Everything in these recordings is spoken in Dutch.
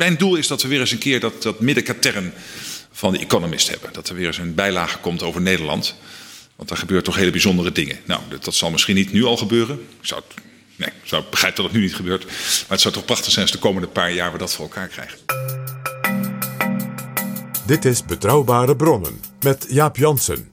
Mijn doel is dat we weer eens een keer dat, dat middenkatern van de Economist hebben. Dat er weer eens een bijlage komt over Nederland. Want daar gebeuren toch hele bijzondere dingen. Nou, dat, zal misschien niet nu al gebeuren. Ik zou nee, begrijpen dat het nu niet gebeurt. Maar het zou toch prachtig zijn als de komende paar jaar we dat voor elkaar krijgen. Dit is Betrouwbare Bronnen met Jaap Jansen.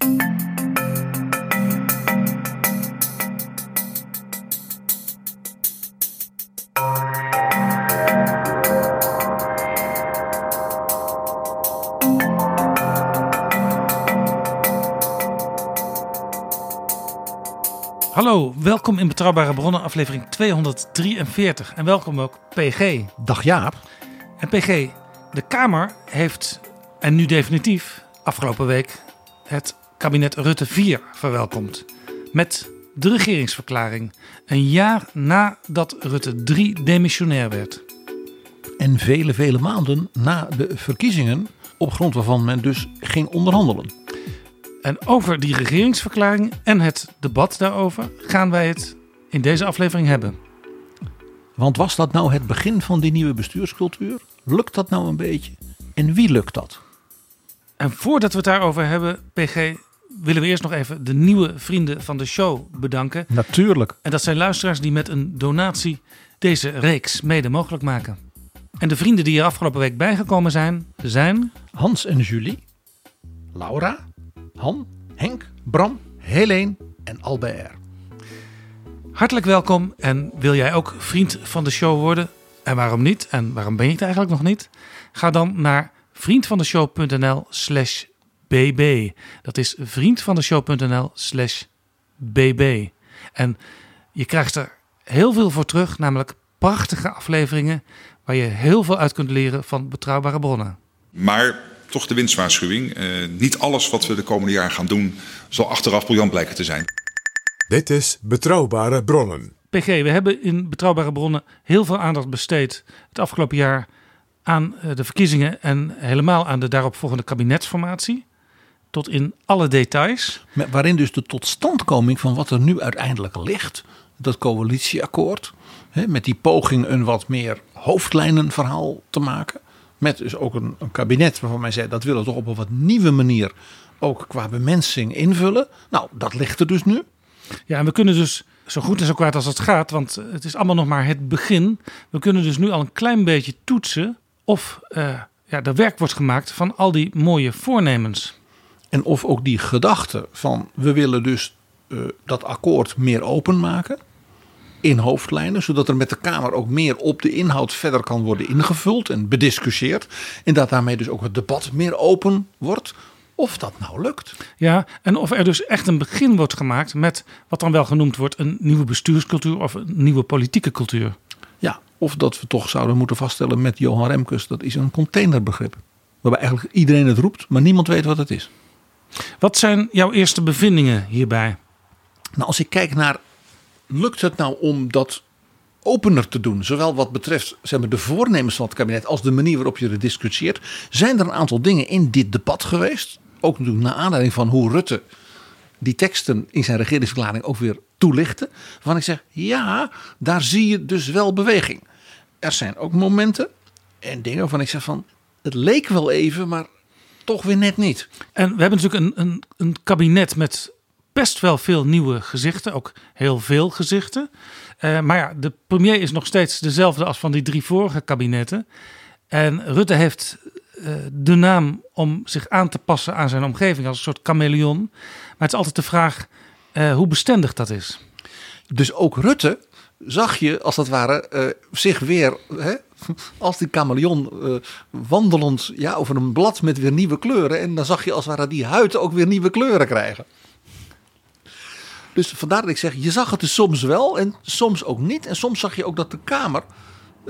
Welkom in Betrouwbare Bronnen, aflevering 243. En welkom ook PG. Dag Jaap. En PG, de Kamer heeft, en nu definitief, afgelopen week het kabinet Rutte 4 verwelkomd. Met de regeringsverklaring. Een jaar nadat Rutte 3 demissionair werd. En vele, vele maanden na de verkiezingen, op grond waarvan men dus ging onderhandelen. En over die regeringsverklaring en het debat daarover gaan wij het in deze aflevering hebben. Want was dat nou het begin van die nieuwe bestuurscultuur? Lukt dat nou een beetje? En wie lukt dat? En voordat we het daarover hebben, PG, willen we eerst nog even de nieuwe vrienden van de show bedanken. Natuurlijk. En dat zijn luisteraars die met een donatie deze reeks mede mogelijk maken. En de vrienden die er afgelopen week bijgekomen zijn, zijn... Hans en Julie, Laura, Han, Henk, Bram, Helene en Albert. Hartelijk welkom en wil jij ook vriend van de show worden? En waarom niet? En waarom ben je het eigenlijk nog niet? Ga dan naar vriendvandeshow.nl slash bb. Dat is vriendvandeshow.nl slash bb. En je krijgt er heel veel voor terug, namelijk prachtige afleveringen waar je heel veel uit kunt leren van betrouwbare bronnen. Maar toch de winstwaarschuwing. Eh, niet alles wat we de komende jaren gaan doen zal achteraf briljant blijken te zijn. Dit is Betrouwbare Bronnen. PG, we hebben in Betrouwbare Bronnen heel veel aandacht besteed het afgelopen jaar aan eh, de verkiezingen en helemaal aan de daaropvolgende kabinetsformatie. Tot in alle details. Met- Waarin dus de totstandkoming van wat er nu uiteindelijk ligt, dat coalitieakkoord, hè, met die poging een wat meer hoofdlijnenverhaal te maken. Met dus ook een, een kabinet waarvan mij zei dat willen we toch op een wat nieuwe manier ook qua bemensing invullen. Nou, dat ligt er dus nu. Ja, en we kunnen dus zo goed en zo kwaad als het gaat, want het is allemaal nog maar het begin. We kunnen dus nu al een klein beetje toetsen of eh, ja, er werk wordt gemaakt van al die mooie voornemens. En of ook die gedachte van we willen dus eh, dat akkoord meer openmaken. In hoofdlijnen, zodat er met de Kamer ook meer op de inhoud verder kan worden ingevuld en bediscussieerd. En dat daarmee dus ook het debat meer open wordt. Of dat nou lukt. Ja, en of er dus echt een begin wordt gemaakt met wat dan wel genoemd wordt een nieuwe bestuurscultuur of een nieuwe politieke cultuur. Ja, of dat we toch zouden moeten vaststellen met Johan Remkes, dat is een containerbegrip. Waarbij eigenlijk iedereen het roept, maar niemand weet wat het is. Wat zijn jouw eerste bevindingen hierbij? Nou, als ik kijk naar, lukt het nou om dat opener te doen, zowel wat betreft zeg maar, de voornemens van het kabinet als de manier waarop je er discussieert, zijn er een aantal dingen in dit debat geweest, ook natuurlijk naar aanleiding van hoe Rutte die teksten in zijn regeringsverklaring ook weer toelichtte, waarvan ik zeg, ja, daar zie je dus wel beweging. Er zijn ook momenten en dingen waarvan ik zeg van, het leek wel even, maar toch weer net niet. En we hebben natuurlijk een, een, een kabinet met best wel veel nieuwe gezichten, ook heel veel gezichten. Uh, maar ja, de premier is nog steeds dezelfde als van die drie vorige kabinetten. En Rutte heeft uh, de naam om zich aan te passen aan zijn omgeving als een soort chameleon. Maar het is altijd de vraag uh, hoe bestendig dat is. Dus ook Rutte zag je als het ware zich weer hè, als die chameleon wandelend ja, over een blad met weer nieuwe kleuren. En dan zag je als het ware die huid ook weer nieuwe kleuren krijgen. Dus vandaar dat ik zeg, je zag het dus soms wel en soms ook niet. En soms zag je ook dat de Kamer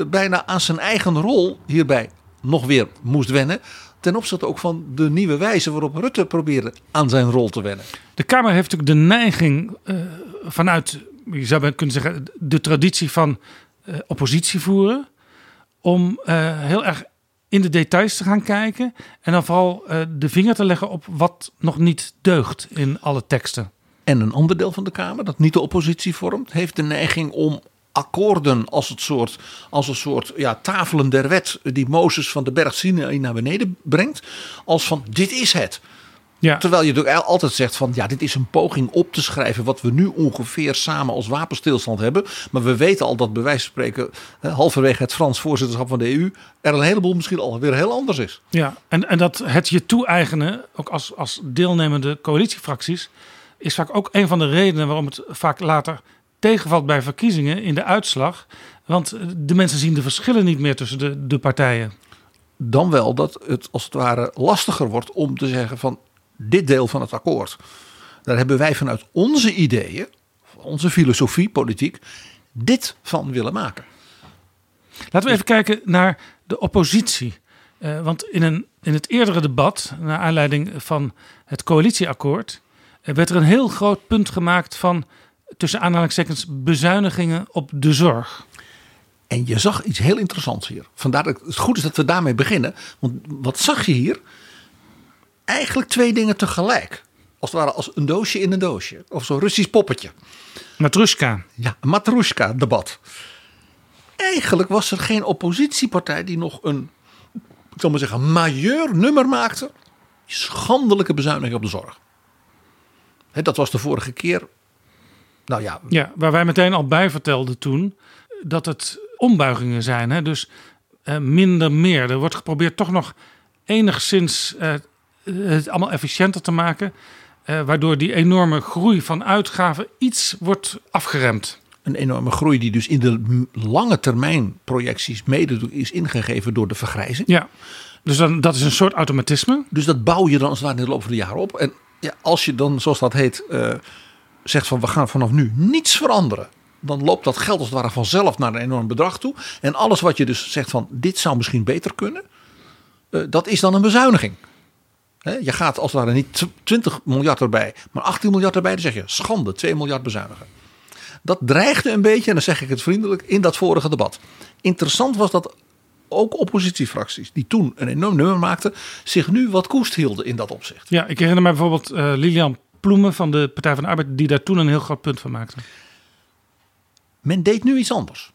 bijna aan zijn eigen rol hierbij nog weer moest wennen. Ten opzichte ook van de nieuwe wijze waarop Rutte probeerde aan zijn rol te wennen. De Kamer heeft natuurlijk de neiging uh, vanuit, je zou kunnen zeggen, de traditie van uh, oppositie voeren. Om heel erg in de details te gaan kijken. En dan vooral de vinger te leggen op wat nog niet deugt in alle teksten. En een ander deel van de Kamer, dat niet de oppositie vormt, heeft de neiging om akkoorden als, het soort, als een soort ja, tafelen der wet die Mozes van de berg Sinai naar beneden brengt. Als van dit is het. Ja. Terwijl je natuurlijk altijd zegt van ja, dit is een poging op te schrijven wat we nu ongeveer samen als wapenstilstand hebben. Maar we weten al dat bij wijze van spreken halverwege het Frans voorzitterschap van de EU er een heleboel misschien alweer heel anders is. Ja, en, en dat het je toe-eigenen, ook als, als deelnemende coalitiefracties, is vaak ook een van de redenen waarom het vaak later tegenvalt bij verkiezingen in de uitslag. Want de mensen zien de verschillen niet meer tussen de, de partijen. Dan wel dat het als het ware lastiger wordt om te zeggen van dit deel van het akkoord. Daar hebben wij vanuit onze ideeën, onze filosofie, politiek, dit van willen maken. Laten we even kijken naar de oppositie. Uh, want in, een, in het eerdere debat, naar aanleiding van het coalitieakkoord, werd er een heel groot punt gemaakt van tussen aanhalingstekens bezuinigingen op de zorg. En je zag iets heel interessants hier. Vandaar dat het goed is dat we daarmee beginnen. Want wat zag je hier? Eigenlijk twee dingen tegelijk. Als het ware als een doosje in een doosje. Of zo'n Russisch poppetje. Matrushka. Ja, Matrushka debat. Eigenlijk was er geen oppositiepartij die nog een, ik zal maar zeggen, majeur nummer maakte. Schandelijke bezuiniging op de zorg. Dat was de vorige keer nou ja. ja, waar wij meteen al bij vertelden toen dat het ombuigingen zijn. Hè? Dus uh, minder meer. Er wordt geprobeerd toch nog enigszins uh, het allemaal efficiënter te maken. Uh, waardoor die enorme groei van uitgaven iets wordt afgeremd. Een enorme groei die dus in de lange termijn projecties mede is ingegeven door de vergrijzing. Ja, dus dan, dat is een soort automatisme. Dus dat bouw je dan als het ware in de loop van de jaren op. En ja, als je dan, zoals dat heet, zegt van we gaan vanaf nu niets veranderen. Dan loopt dat geld als het ware vanzelf naar een enorm bedrag toe. En alles wat je dus zegt van dit zou misschien beter kunnen. Uh, dat is dan een bezuiniging. Je gaat als het ware niet 20 miljard erbij, maar 18 miljard erbij. Dan zeg je schande, 2 miljard bezuinigen. Dat dreigde een beetje, en dan zeg ik het vriendelijk, in dat vorige debat. Interessant was dat ook oppositiefracties, die toen een enorm nummer maakten, zich nu wat koest hielden in dat opzicht. Ja, ik herinner me bijvoorbeeld uh, Lilian Ploemen van de Partij van de Arbeid, die daar toen een heel groot punt van maakte. Men deed nu iets anders.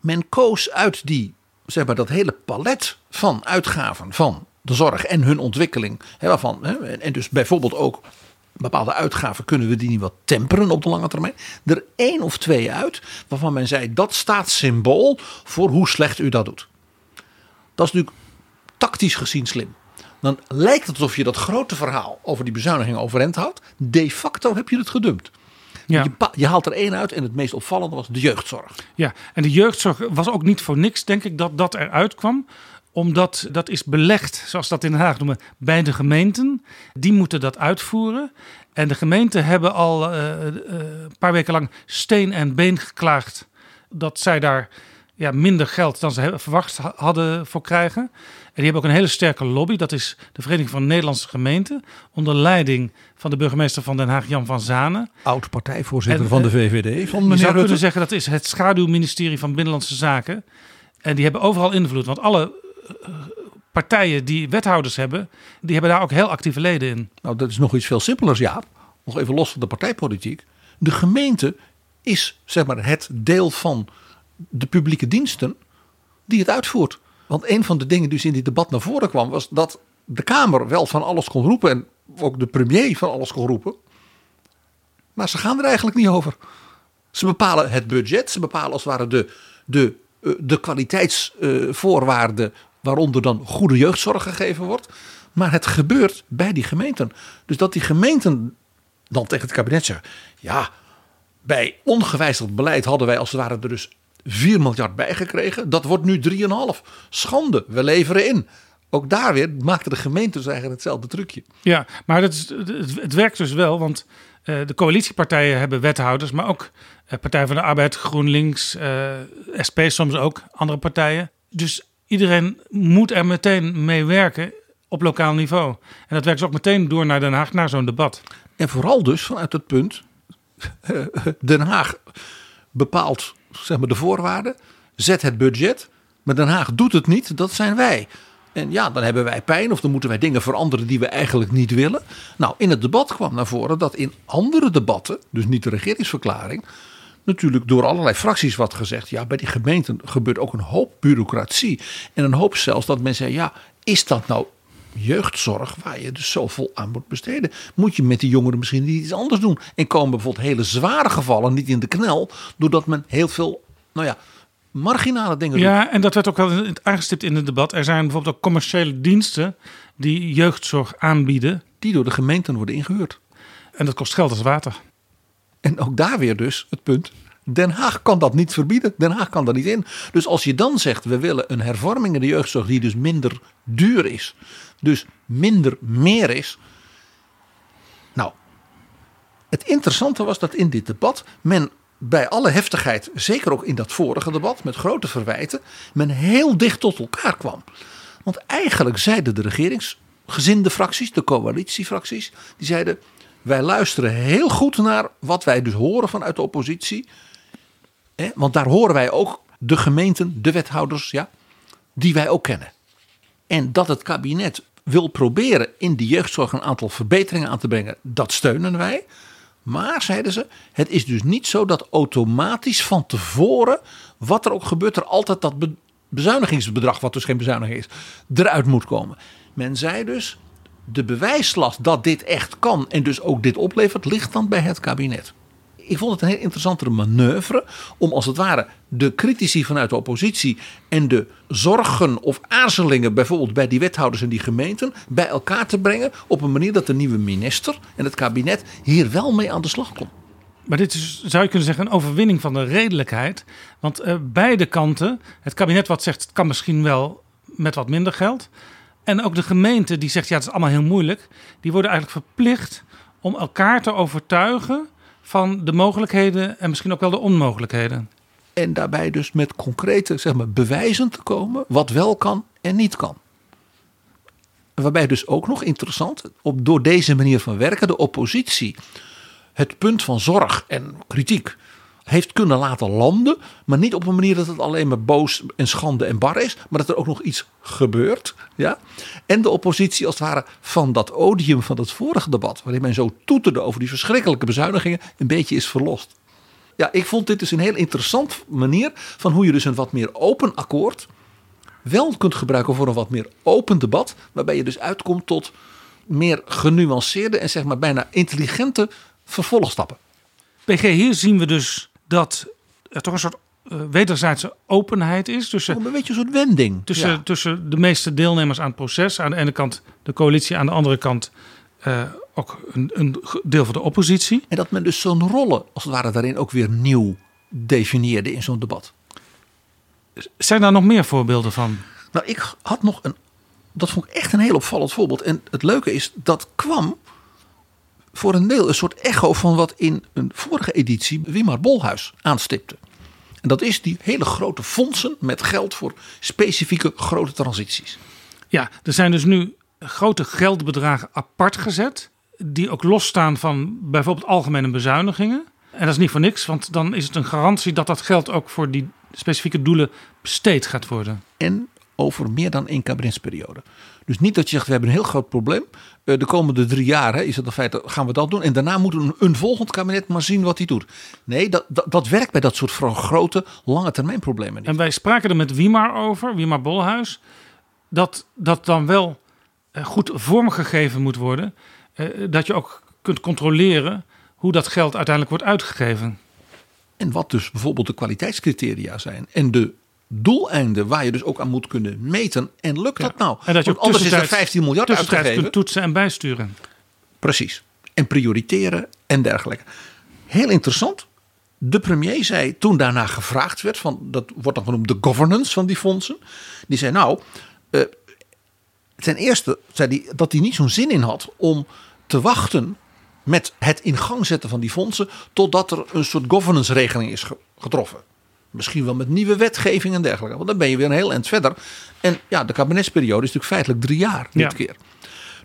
Men koos uit die, zeg maar, dat hele palet van uitgaven van de zorg en hun ontwikkeling. Hè, waarvan, hè, en dus bijvoorbeeld ook bepaalde uitgaven kunnen we die niet wat temperen op de lange termijn. Er één of twee uit waarvan men zei dat staat symbool voor hoe slecht u dat doet. Dat is natuurlijk tactisch gezien slim dan lijkt het alsof je dat grote verhaal over die bezuiniging overeind houdt. De facto heb je het gedumpt. Ja. Je, je, haalt er één uit en het meest opvallende was de jeugdzorg. Ja, en de jeugdzorg was ook niet voor niks, denk ik, dat dat eruit kwam omdat dat is belegd, zoals dat in Den Haag noemen, bij de gemeenten. Die moeten dat uitvoeren. En de gemeenten hebben al uh, uh, een paar weken lang steen en been geklaagd dat zij daar ja, minder geld dan ze verwacht hadden voor krijgen. En die hebben ook een hele sterke lobby. Dat is de Vereniging van Nederlandse Gemeenten. Onder leiding van de burgemeester van Den Haag, Jan van Zanen. Oud partijvoorzitter van de VVD. Van je zou Rutte. kunnen zeggen dat is het schaduwministerie van Binnenlandse Zaken. En die hebben overal invloed. Want alle uh, partijen die wethouders hebben, die hebben daar ook heel actieve leden in. Nou, dat is nog iets veel simpelers, ja. Nog even los van de partijpolitiek. De gemeente is zeg maar het deel van de publieke diensten die het uitvoert. Want een van de dingen die dus in dit debat naar voren kwam, was dat de Kamer wel van alles kon roepen en ook de premier van alles kon roepen. Maar ze gaan er eigenlijk niet over. Ze bepalen het budget, ze bepalen als het ware de, de, eh, de kwaliteitsvoorwaarden waaronder dan goede jeugdzorg gegeven wordt. Maar het gebeurt bij die gemeenten. Dus dat die gemeenten dan tegen het kabinet zeggen: ja, bij ongewijzigd beleid hadden wij als het ware er dus 4 miljard bijgekregen. Dat wordt nu 3,5. Schande, we leveren in. Ook daar weer maakten de gemeentes eigenlijk hetzelfde trucje. Ja, maar het, is, het, het werkt dus wel, want uh, de coalitiepartijen hebben wethouders, maar ook uh, Partij van de Arbeid, GroenLinks, uh, SP soms ook, andere partijen. Dus iedereen moet er meteen mee werken op lokaal niveau. En dat werkt dus ook meteen door naar Den Haag, naar zo'n debat. En vooral dus vanuit het punt, Den Haag bepaalt zeg maar, de voorwaarden, zet het budget, maar Den Haag doet het niet, dat zijn wij. En ja, dan hebben wij pijn of dan moeten wij dingen veranderen die we eigenlijk niet willen. Nou, in het debat kwam naar voren dat in andere debatten, dus niet de regeringsverklaring, natuurlijk door allerlei fracties wat gezegd. Ja, bij die gemeenten gebeurt ook een hoop bureaucratie. En een hoop zelfs dat men zei, ja, is dat nou jeugdzorg waar je dus zoveel aan moet besteden? Moet je met die jongeren misschien iets anders doen? En komen bijvoorbeeld hele zware gevallen niet in de knel, doordat men heel veel, nou ja, marginale dingen Ja, en dat werd ook wel aangestipt in het debat. Er zijn bijvoorbeeld ook commerciële diensten die jeugdzorg aanbieden. Die door de gemeenten worden ingehuurd. En dat kost geld als water. En ook daar weer dus het punt. Den Haag kan dat niet verbieden. Den Haag kan dat niet in. Dus als je dan zegt we willen een hervorming in de jeugdzorg die dus minder duur is. Dus minder meer is. Nou, het interessante was dat in dit debat men bij alle heftigheid, zeker ook in dat vorige debat met grote verwijten, men heel dicht tot elkaar kwam. Want eigenlijk zeiden de regeringsgezinde fracties, de coalitiefracties, die zeiden: wij luisteren heel goed naar wat wij dus horen vanuit de oppositie. Want daar horen wij ook de gemeenten, de wethouders, ja, die wij ook kennen. En dat het kabinet wil proberen in de jeugdzorg een aantal verbeteringen aan te brengen, dat steunen wij. Maar, zeiden ze, het is dus niet zo dat automatisch van tevoren, wat er ook gebeurt, er altijd dat bezuinigingsbedrag, wat dus geen bezuiniging is, eruit moet komen. Men zei dus, de bewijslast dat dit echt kan en dus ook dit oplevert, ligt dan bij het kabinet. Ik vond het een heel interessantere manoeuvre om als het ware de critici vanuit de oppositie en de zorgen of aarzelingen bijvoorbeeld bij die wethouders en die gemeenten bij elkaar te brengen op een manier dat de nieuwe minister en het kabinet hier wel mee aan de slag kon. Maar dit is, zou je kunnen zeggen, een overwinning van de redelijkheid. Want uh, beide kanten, het kabinet wat zegt het kan misschien wel met wat minder geld. En ook de gemeente die zegt ja het is allemaal heel moeilijk. Die worden eigenlijk verplicht om elkaar te overtuigen van de mogelijkheden en misschien ook wel de onmogelijkheden. En daarbij dus met concrete zeg maar, bewijzen te komen wat wel kan en niet kan. Waarbij dus ook nog interessant, op, door deze manier van werken, de oppositie het punt van zorg en kritiek heeft kunnen laten landen. Maar niet op een manier dat het alleen maar boos en schande en bar is. Maar dat er ook nog iets gebeurt. Ja? En de oppositie als het ware van dat odium van het vorige debat. Waarin men zo toeterde over die verschrikkelijke bezuinigingen. Een beetje is verlost. Ja, ik vond dit dus een heel interessant manier van hoe je dus een wat meer open akkoord wel kunt gebruiken voor een wat meer open debat. Waarbij je dus uitkomt tot meer genuanceerde en zeg maar bijna intelligente vervolgstappen. PG, hier zien we dus dat er toch een soort uh, wederzijdse openheid is. Tussen, oh, een beetje een soort wending. Tussen, ja. tussen de meeste deelnemers aan het proces. Aan de ene kant de coalitie, aan de andere kant uh, ook een, een, deel van de oppositie. En dat men dus zo'n rollen, als het ware, daarin ook weer nieuw definieerde in zo'n debat. Zijn daar nog meer voorbeelden van? Nou, ik had nog een. Dat vond ik echt een heel opvallend voorbeeld. En het leuke is, dat kwam voor een deel een soort echo van wat in een vorige editie Wimar Bolhuis aanstipte. En dat is die hele grote fondsen met geld voor specifieke grote transities. Ja, er zijn dus nu grote geldbedragen apart gezet. Die ook losstaan van bijvoorbeeld algemene bezuinigingen. En dat is niet voor niks, want dan is het een garantie dat dat geld ook voor die specifieke doelen besteed gaat worden. En over meer dan één kabinetsperiode. Dus niet dat je zegt, we hebben een heel groot probleem. De komende drie jaar hè, is het in feite, gaan we dat doen. En daarna moet een, een volgend kabinet maar zien wat hij doet. Nee, dat, dat, dat werkt bij dat soort grote, lange termijn problemen niet. En wij spraken er met Wimar over, Wimar Bolhuis. Dat dat dan wel goed vormgegeven moet worden. Dat je ook kunt controleren hoe dat geld uiteindelijk wordt uitgegeven. En wat dus bijvoorbeeld de kwaliteitscriteria zijn. En de doeleinden waar je dus ook aan moet kunnen meten. En lukt dat nou? En dat je anders is er tussentijds- 15 miljard uitgegeven. kunt toetsen en bijsturen. Precies. En prioriteren en dergelijke. Heel interessant. De premier zei toen daarna gevraagd werd, van, dat wordt dan genoemd de governance van die fondsen. Die zei nou, eh, ten eerste zei hij dat hij niet zo'n zin in had om te wachten met het in gang zetten van die fondsen totdat er een soort governance regeling is ge- getroffen. Misschien wel met nieuwe wetgeving en dergelijke. Want dan ben je weer een heel eind verder. En ja, de kabinetsperiode is natuurlijk feitelijk drie jaar dit Ja. keer.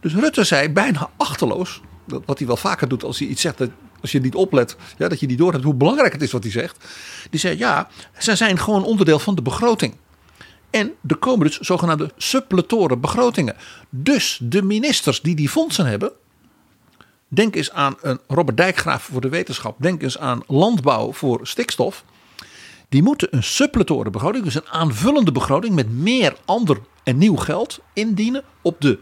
Dus Rutte zei bijna achterloos, dat- wat hij wel vaker doet als hij iets zegt, dat, als je niet oplet, ja, dat je niet doorhebt hoe belangrijk het is wat hij zegt. Die zei ja, ze zijn gewoon onderdeel van de begroting. En er komen dus zogenaamde suppletoren begrotingen. Dus de ministers die die fondsen hebben, denk eens aan een Robert Dijkgraaf voor de wetenschap, denk eens aan landbouw voor stikstof. Die moeten een suppletoren begroting, dus een aanvullende begroting met meer ander en nieuw geld indienen op de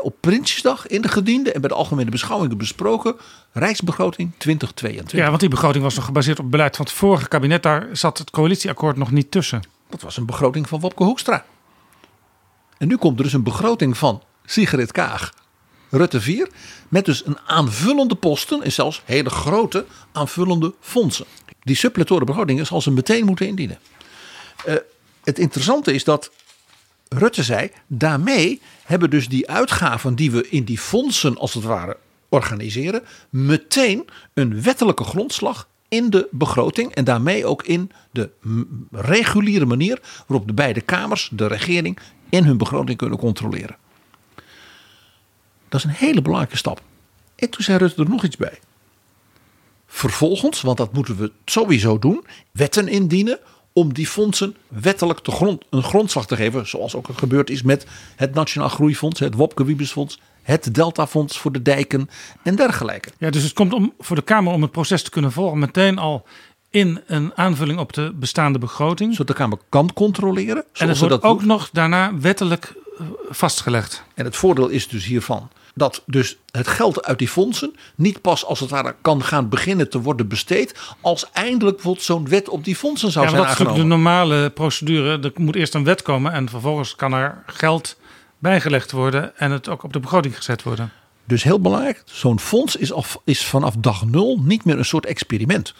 op Prinsjesdag in de gediende en bij de algemene beschouwingen besproken Rijksbegroting 2022. Ja, want die begroting was nog gebaseerd op het beleid van het vorige kabinet. Daar zat het coalitieakkoord nog niet tussen. Dat was een begroting van Wopke Hoekstra. En nu komt er dus een begroting van Sigrid Kaag, Rutte 4, met dus een aanvullende posten en zelfs hele grote aanvullende fondsen. Die suppletoren begrotingen zal ze meteen moeten indienen. Eh, het interessante is dat Rutte zei, daarmee hebben dus die uitgaven die we in die fondsen als het ware organiseren, meteen een wettelijke grondslag in de begroting en daarmee ook in de reguliere manier waarop de beide kamers, de regering, in hun begroting kunnen controleren. Dat is een hele belangrijke stap. En toen zei Rutte er nog iets bij. Vervolgens, want dat moeten we sowieso doen, wetten indienen om die fondsen wettelijk te grond, een grondslag te geven. Zoals ook gebeurd is met het Nationaal Groeifonds, het Wopke Wiebesfonds, het Deltafonds voor de dijken en dergelijke. Ja, dus het komt om, voor de Kamer om het proces te kunnen volgen meteen al in een aanvulling op de bestaande begroting. Zodat de Kamer kan controleren. en het wordt dat ook doet. nog daarna wettelijk eh, vastgelegd. En het voordeel is dus hiervan dat dus het geld uit die fondsen niet pas als het ware kan gaan beginnen te worden besteed als eindelijk bijvoorbeeld zo'n wet op die fondsen zou Ja, zijn dat is natuurlijk aangenomen. de normale procedure. Er moet eerst een wet komen en vervolgens kan er geld bijgelegd worden en het ook op de begroting gezet worden. Dus heel belangrijk, zo'n fonds is, af, is vanaf dag nul niet meer een soort experiment.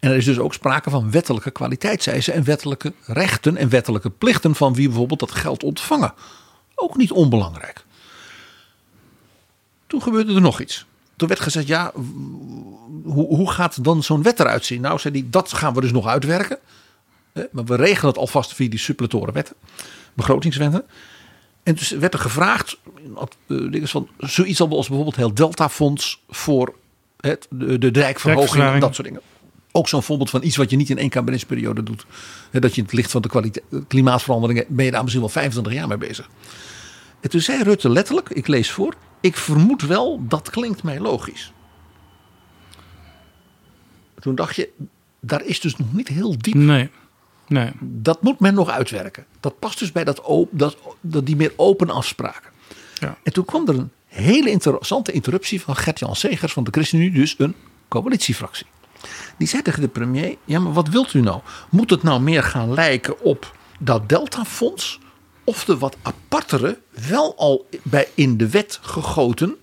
En er is dus ook sprake van wettelijke kwaliteitseisen en wettelijke rechten en wettelijke plichten van wie bijvoorbeeld dat geld ontvangen. Ook niet onbelangrijk. Toen gebeurde er nog iets. Toen werd gezegd, ja, hoe, hoe gaat dan zo'n wet eruit zien? Nou, zei hij, dat gaan we dus nog uitwerken. Maar we regelen het alvast via die suppletoren wetten, begrotingswetten. En dus werd er gevraagd, van, zoiets als bijvoorbeeld heel Deltafonds voor het, de, de dijkverhoging, Dijkverslaving. dat soort dingen. Ook zo'n voorbeeld van iets wat je niet in één kabinetsperiode doet. Dat je in het licht van de kwalite- klimaatveranderingen ben je daar misschien wel 25 jaar mee bezig. En toen zei Rutte letterlijk, ik lees voor, ik vermoed wel, dat klinkt mij logisch. Toen dacht je, daar is dus nog niet heel diep Nee, nee. dat moet men nog uitwerken. Dat past dus bij dat, op, dat, dat die meer open afspraken. Ja. En toen kwam er een hele interessante interruptie van Gert-Jan Segers van de ChristenUnie, dus een coalitiefractie. Die zei tegen de premier, ja maar wat wilt u nou? Moet het nou meer gaan lijken op dat Deltafonds of de wat apartere, wel al bij in de wet gegoten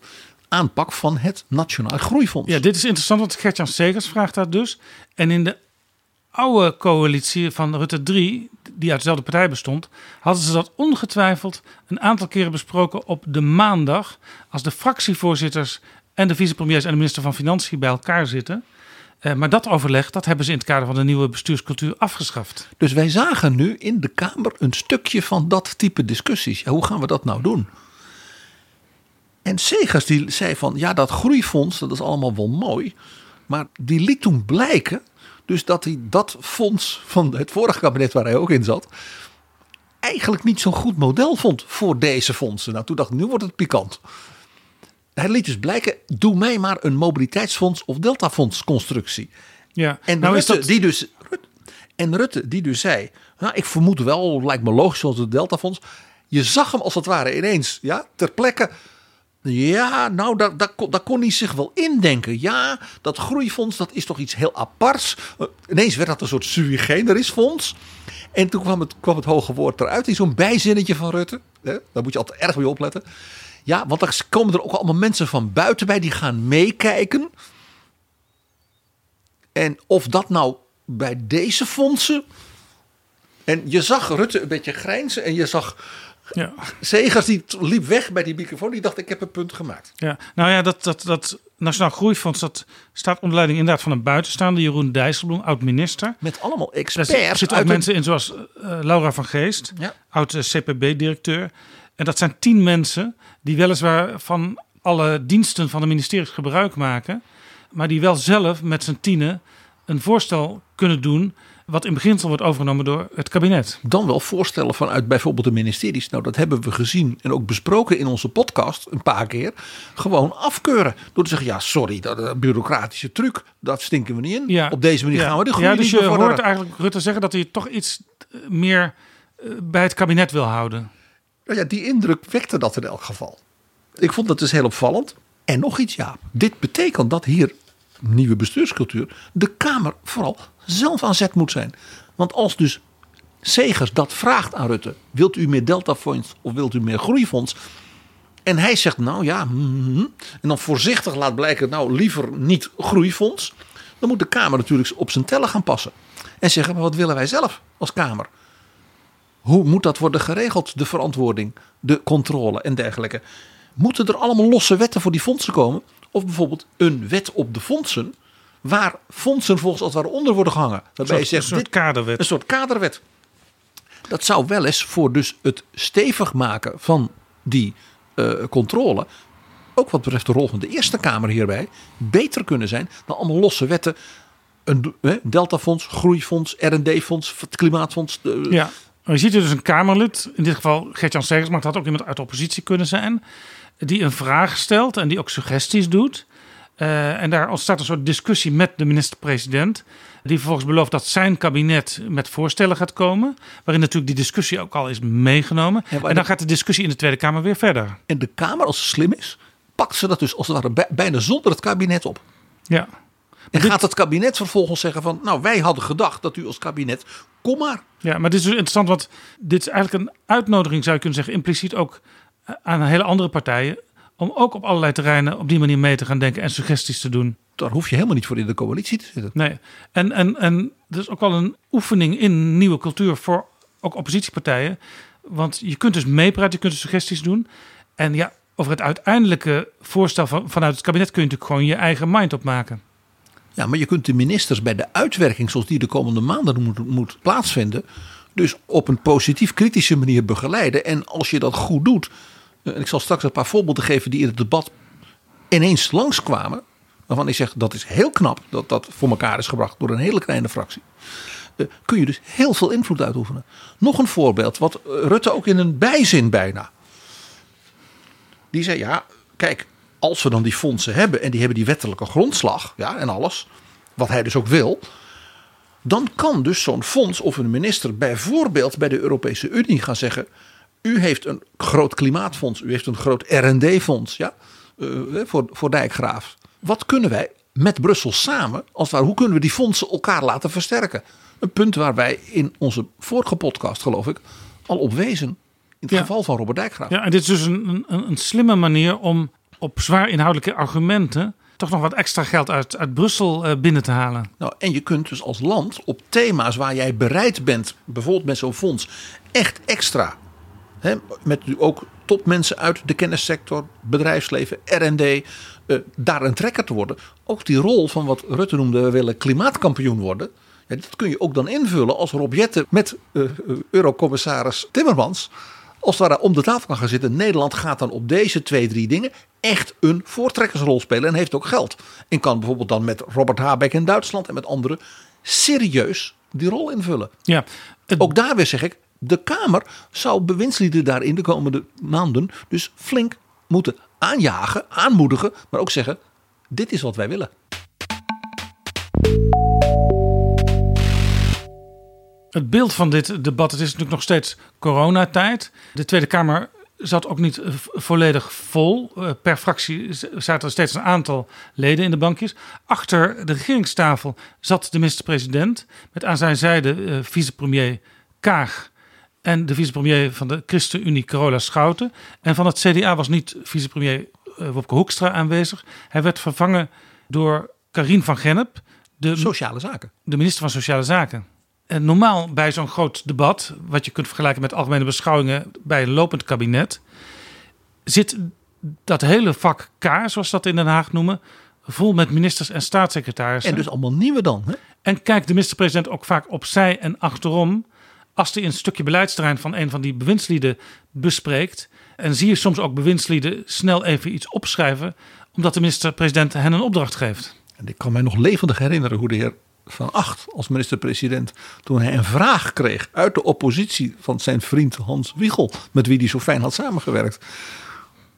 aanpak van het Nationaal Groeifonds? Ja, dit is interessant, want Gertjan Segers vraagt dat dus. En in de oude coalitie van Rutte 3, die uit dezelfde partij bestond, hadden ze dat ongetwijfeld een aantal keren besproken op de maandag, als de fractievoorzitters en de vicepremiers en de minister van Financiën bij elkaar zitten. Eh, maar dat overleg, dat hebben ze in het kader van de nieuwe bestuurscultuur afgeschaft. Dus wij zagen nu in de Kamer een stukje van dat type discussies. Hoe gaan we dat nou doen? En Segers die zei van ja, dat groeifonds, dat is allemaal wel mooi. Maar die liet toen blijken, dus dat hij dat fonds van het vorige kabinet waar hij ook in zat, eigenlijk niet zo'n goed model vond voor deze fondsen. Nou, toen dacht ik, nu wordt het pikant. Hij liet dus blijken, doe mij maar een mobiliteitsfonds of deltafonds constructie. Ja, En nou is Rutte, dat. die dus, en Rutte die dus zei, nou, ik vermoed wel, lijkt me logisch zoals het Deltafonds. Je zag hem als het ware ineens ja, ter plekke Ja, nou, daar, daar, kon, daar kon hij zich wel indenken. Ja, dat groeifonds, dat is toch iets heel aparts. Uh, ineens werd dat een soort sui generis fonds. En toen kwam het, kwam het hoge woord eruit in zo'n bijzinnetje van Rutte. Hè? Daar moet je altijd erg mee opletten. Ja, want dan komen er ook allemaal mensen van buiten bij die gaan meekijken. En of dat nou bij deze fondsen. En je zag Rutte een beetje grijnzen en je zag Ja. Zegers die liep weg bij die microfoon. Die dacht, ik heb een punt gemaakt. Ja, nou ja, dat, dat, dat Nationaal Groeifonds dat staat onder leiding inderdaad van een buitenstaande Jeroen Dijsselbloem, oud-minister. Met allemaal experts. zitten ook mensen in zoals eh, Laura van Geest, Ja. oud eh, CPB-directeur. En dat zijn tien mensen die weliswaar van alle diensten van de ministeries gebruik maken, maar die wel zelf met z'n tienen een voorstel kunnen doen wat in beginsel wordt overgenomen door het kabinet. Dan wel voorstellen vanuit bijvoorbeeld de ministeries. Nou, dat hebben we gezien en ook besproken in onze podcast een paar keer. Gewoon afkeuren. Door te zeggen, ja, sorry, dat is een bureaucratische truc. Dat stinken we niet in. Ja. Op deze manier Ja. gaan we de groei Ja, dus je hoort eigenlijk Rutte zeggen dat hij toch iets eh, meer eh, bij het kabinet wil houden. Nou ja, die indruk wekte dat in elk geval. Ik vond dat dus heel opvallend. En nog iets, ja. Dit betekent dat hier, nieuwe bestuurscultuur, de Kamer vooral zelf aan zet moet zijn. Want als dus Segers dat vraagt aan Rutte: wilt u meer Deltafonds of wilt u meer groeifonds? En hij zegt nou ja, mhm, en dan voorzichtig laat blijken, nou liever niet groeifonds. Dan moet de Kamer natuurlijk op zijn tellen gaan passen. En zeggen, maar wat willen wij zelf als Kamer? Hoe moet dat worden geregeld? De verantwoording, de controle en dergelijke. Moeten er allemaal losse wetten voor die fondsen komen? Of bijvoorbeeld een wet op de fondsen, waar fondsen volgens als het ware onder worden gehangen. Waarbij Een je zegt, een soort dit, kaderwet. een soort kaderwet. Dat zou wel eens voor dus het stevig maken van die eh, controle, ook wat betreft de rol van de Eerste Kamer hierbij, beter kunnen zijn dan allemaal losse wetten. Een eh, Deltafonds, Groeifonds, R&D-fonds, het Klimaatfonds. de- Ja, maar je ziet hier dus een Kamerlid, in dit geval Gert-Jan Segers, maar het had ook iemand uit de oppositie kunnen zijn, die een vraag stelt en die ook suggesties doet. Eh, en daar ontstaat een soort discussie met de minister-president, die vervolgens belooft dat zijn kabinet met voorstellen gaat komen, waarin natuurlijk die discussie ook al is meegenomen. Ja, en dan gaat de discussie in de Tweede Kamer weer verder. En de Kamer, als ze slim is, pakt ze dat dus als het ware bij- bijna zonder het kabinet op. Ja, En gaat het kabinet vervolgens zeggen van, nou wij hadden gedacht dat u als kabinet, kom maar. Ja, maar dit is dus interessant, want dit is eigenlijk een uitnodiging, zou je kunnen zeggen, impliciet ook eh, aan hele andere partijen. Om ook op allerlei terreinen op die manier mee te gaan denken en suggesties te doen. Daar hoef je helemaal niet voor in de coalitie te zitten. Nee, en, en, en dat is ook wel een oefening in nieuwe cultuur voor ook oppositiepartijen. Want je kunt dus meepraten, je kunt dus suggesties doen. En ja, over het uiteindelijke voorstel van, vanuit het kabinet kun je natuurlijk gewoon je eigen mind opmaken. Ja, maar je kunt de ministers bij de uitwerking zoals die de komende maanden moet, moet plaatsvinden, dus op een positief kritische manier begeleiden. En als je dat goed doet, eh, en ik zal straks een paar voorbeelden geven die in het debat ineens langskwamen, waarvan ik zeg dat is heel knap dat dat voor elkaar is gebracht door een hele kleine fractie. eh, Kun je dus heel veel invloed uitoefenen. Nog een voorbeeld, wat Rutte ook in een bijzin bijna. Die zei: Ja, kijk, als we dan die fondsen hebben en die hebben die wettelijke grondslag ja, en alles, wat hij dus ook wil, dan kan dus zo'n fonds of een minister bijvoorbeeld bij de Europese Unie gaan zeggen: U heeft een groot klimaatfonds, u heeft een groot RD-fonds ja, eh, voor, voor Dijkgraaf. Wat kunnen wij met Brussel samen, als het ware, hoe kunnen we die fondsen elkaar laten versterken? Een punt waar wij in onze vorige podcast, geloof ik, al op wezen. In het Ja. geval van Robert Dijkgraaf. Ja, en dit is dus een, een, een slimme manier om op zwaar inhoudelijke argumenten toch nog wat extra geld uit, uit Brussel eh, binnen te halen. Nou, en je kunt dus als land op thema's waar jij bereid bent, bijvoorbeeld met zo'n fonds, echt extra. Hè, met ook topmensen uit de kennissector, bedrijfsleven, RD, eh, daar een trekker te worden. Ook die rol van wat Rutte noemde, we willen klimaatkampioen worden. Ja, dat kun je ook dan invullen als Rob Jetten met eh, Eurocommissaris Timmermans. Als het ware om de tafel kan gaan zitten. Nederland gaat dan op deze twee, drie dingen echt een voortrekkersrol spelen. En heeft ook geld. En kan bijvoorbeeld dan met Robert Habeck in Duitsland en met anderen serieus die rol invullen. Ja, het, Ook daar weer zeg ik, de Kamer zou bewindslieden daar in de komende maanden dus flink moeten aanjagen, aanmoedigen. Maar ook zeggen, dit is wat wij willen. Het beeld van dit debat, het is natuurlijk nog steeds coronatijd. De Tweede Kamer zat ook niet eh, volledig vol. Eh, Per fractie zaten er steeds een aantal leden in de bankjes. Achter de regeringstafel zat de minister-president met aan zijn zijde eh, vicepremier Kaag en de vicepremier van de ChristenUnie Carola Schouten. En van het CDA was niet vicepremier Wopke Hoekstra aanwezig. Hij werd vervangen door Karine van Gennep, de Sociale zaken. de minister van Sociale Zaken. En normaal bij zo'n groot debat, wat je kunt vergelijken met algemene beschouwingen bij een lopend kabinet, zit dat hele vak K, zoals dat in Den Haag noemen, vol met ministers en staatssecretarissen. En dus allemaal nieuwe dan. Hè? En kijkt de minister-president ook vaak opzij en achterom als hij een stukje beleidsterrein van een van die bewindslieden bespreekt. En zie je soms ook bewindslieden snel even iets opschrijven, omdat de minister-president hen een opdracht geeft. En ik kan mij nog levendig herinneren hoe de heer Van Acht als minister-president... toen hij een vraag kreeg uit de oppositie van zijn vriend Hans Wiegel... met wie hij zo fijn had samengewerkt...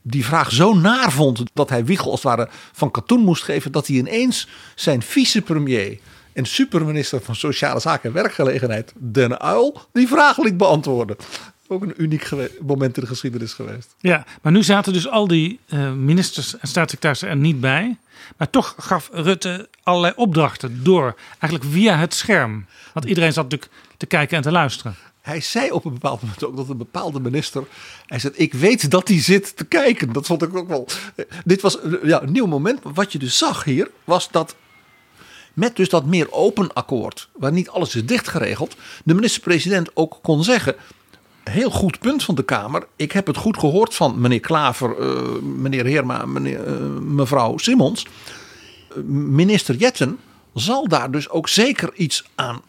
die vraag zo naar vond dat hij Wiegel als het ware van katoen moest geven... dat hij ineens zijn vicepremier en superminister van Sociale Zaken en Werkgelegenheid... Den Uil die vraag liet beantwoorden. Ook een uniek moment in de geschiedenis geweest. Ja, maar nu zaten dus al die eh, ministers en staatssecretarissen er niet bij. Maar toch gaf Rutte allerlei opdrachten door, eigenlijk via het scherm. Want iedereen zat natuurlijk te kijken en te luisteren. Hij zei op een bepaald moment ook dat een bepaalde minister. Hij zei: Ik weet dat hij zit te kijken. Dat vond ik ook wel. Dit was eh, ja, een nieuw moment. Maar wat je dus zag hier was dat. Met dus dat meer open akkoord, waar niet alles is dichtgeregeld, de minister-president ook kon zeggen. Heel goed punt van de Kamer. Ik heb het goed gehoord van meneer Klaver, eh, meneer Heerma, meneer, eh, mevrouw Simmons. Eh, minister Jetten zal daar dus ook zeker iets aan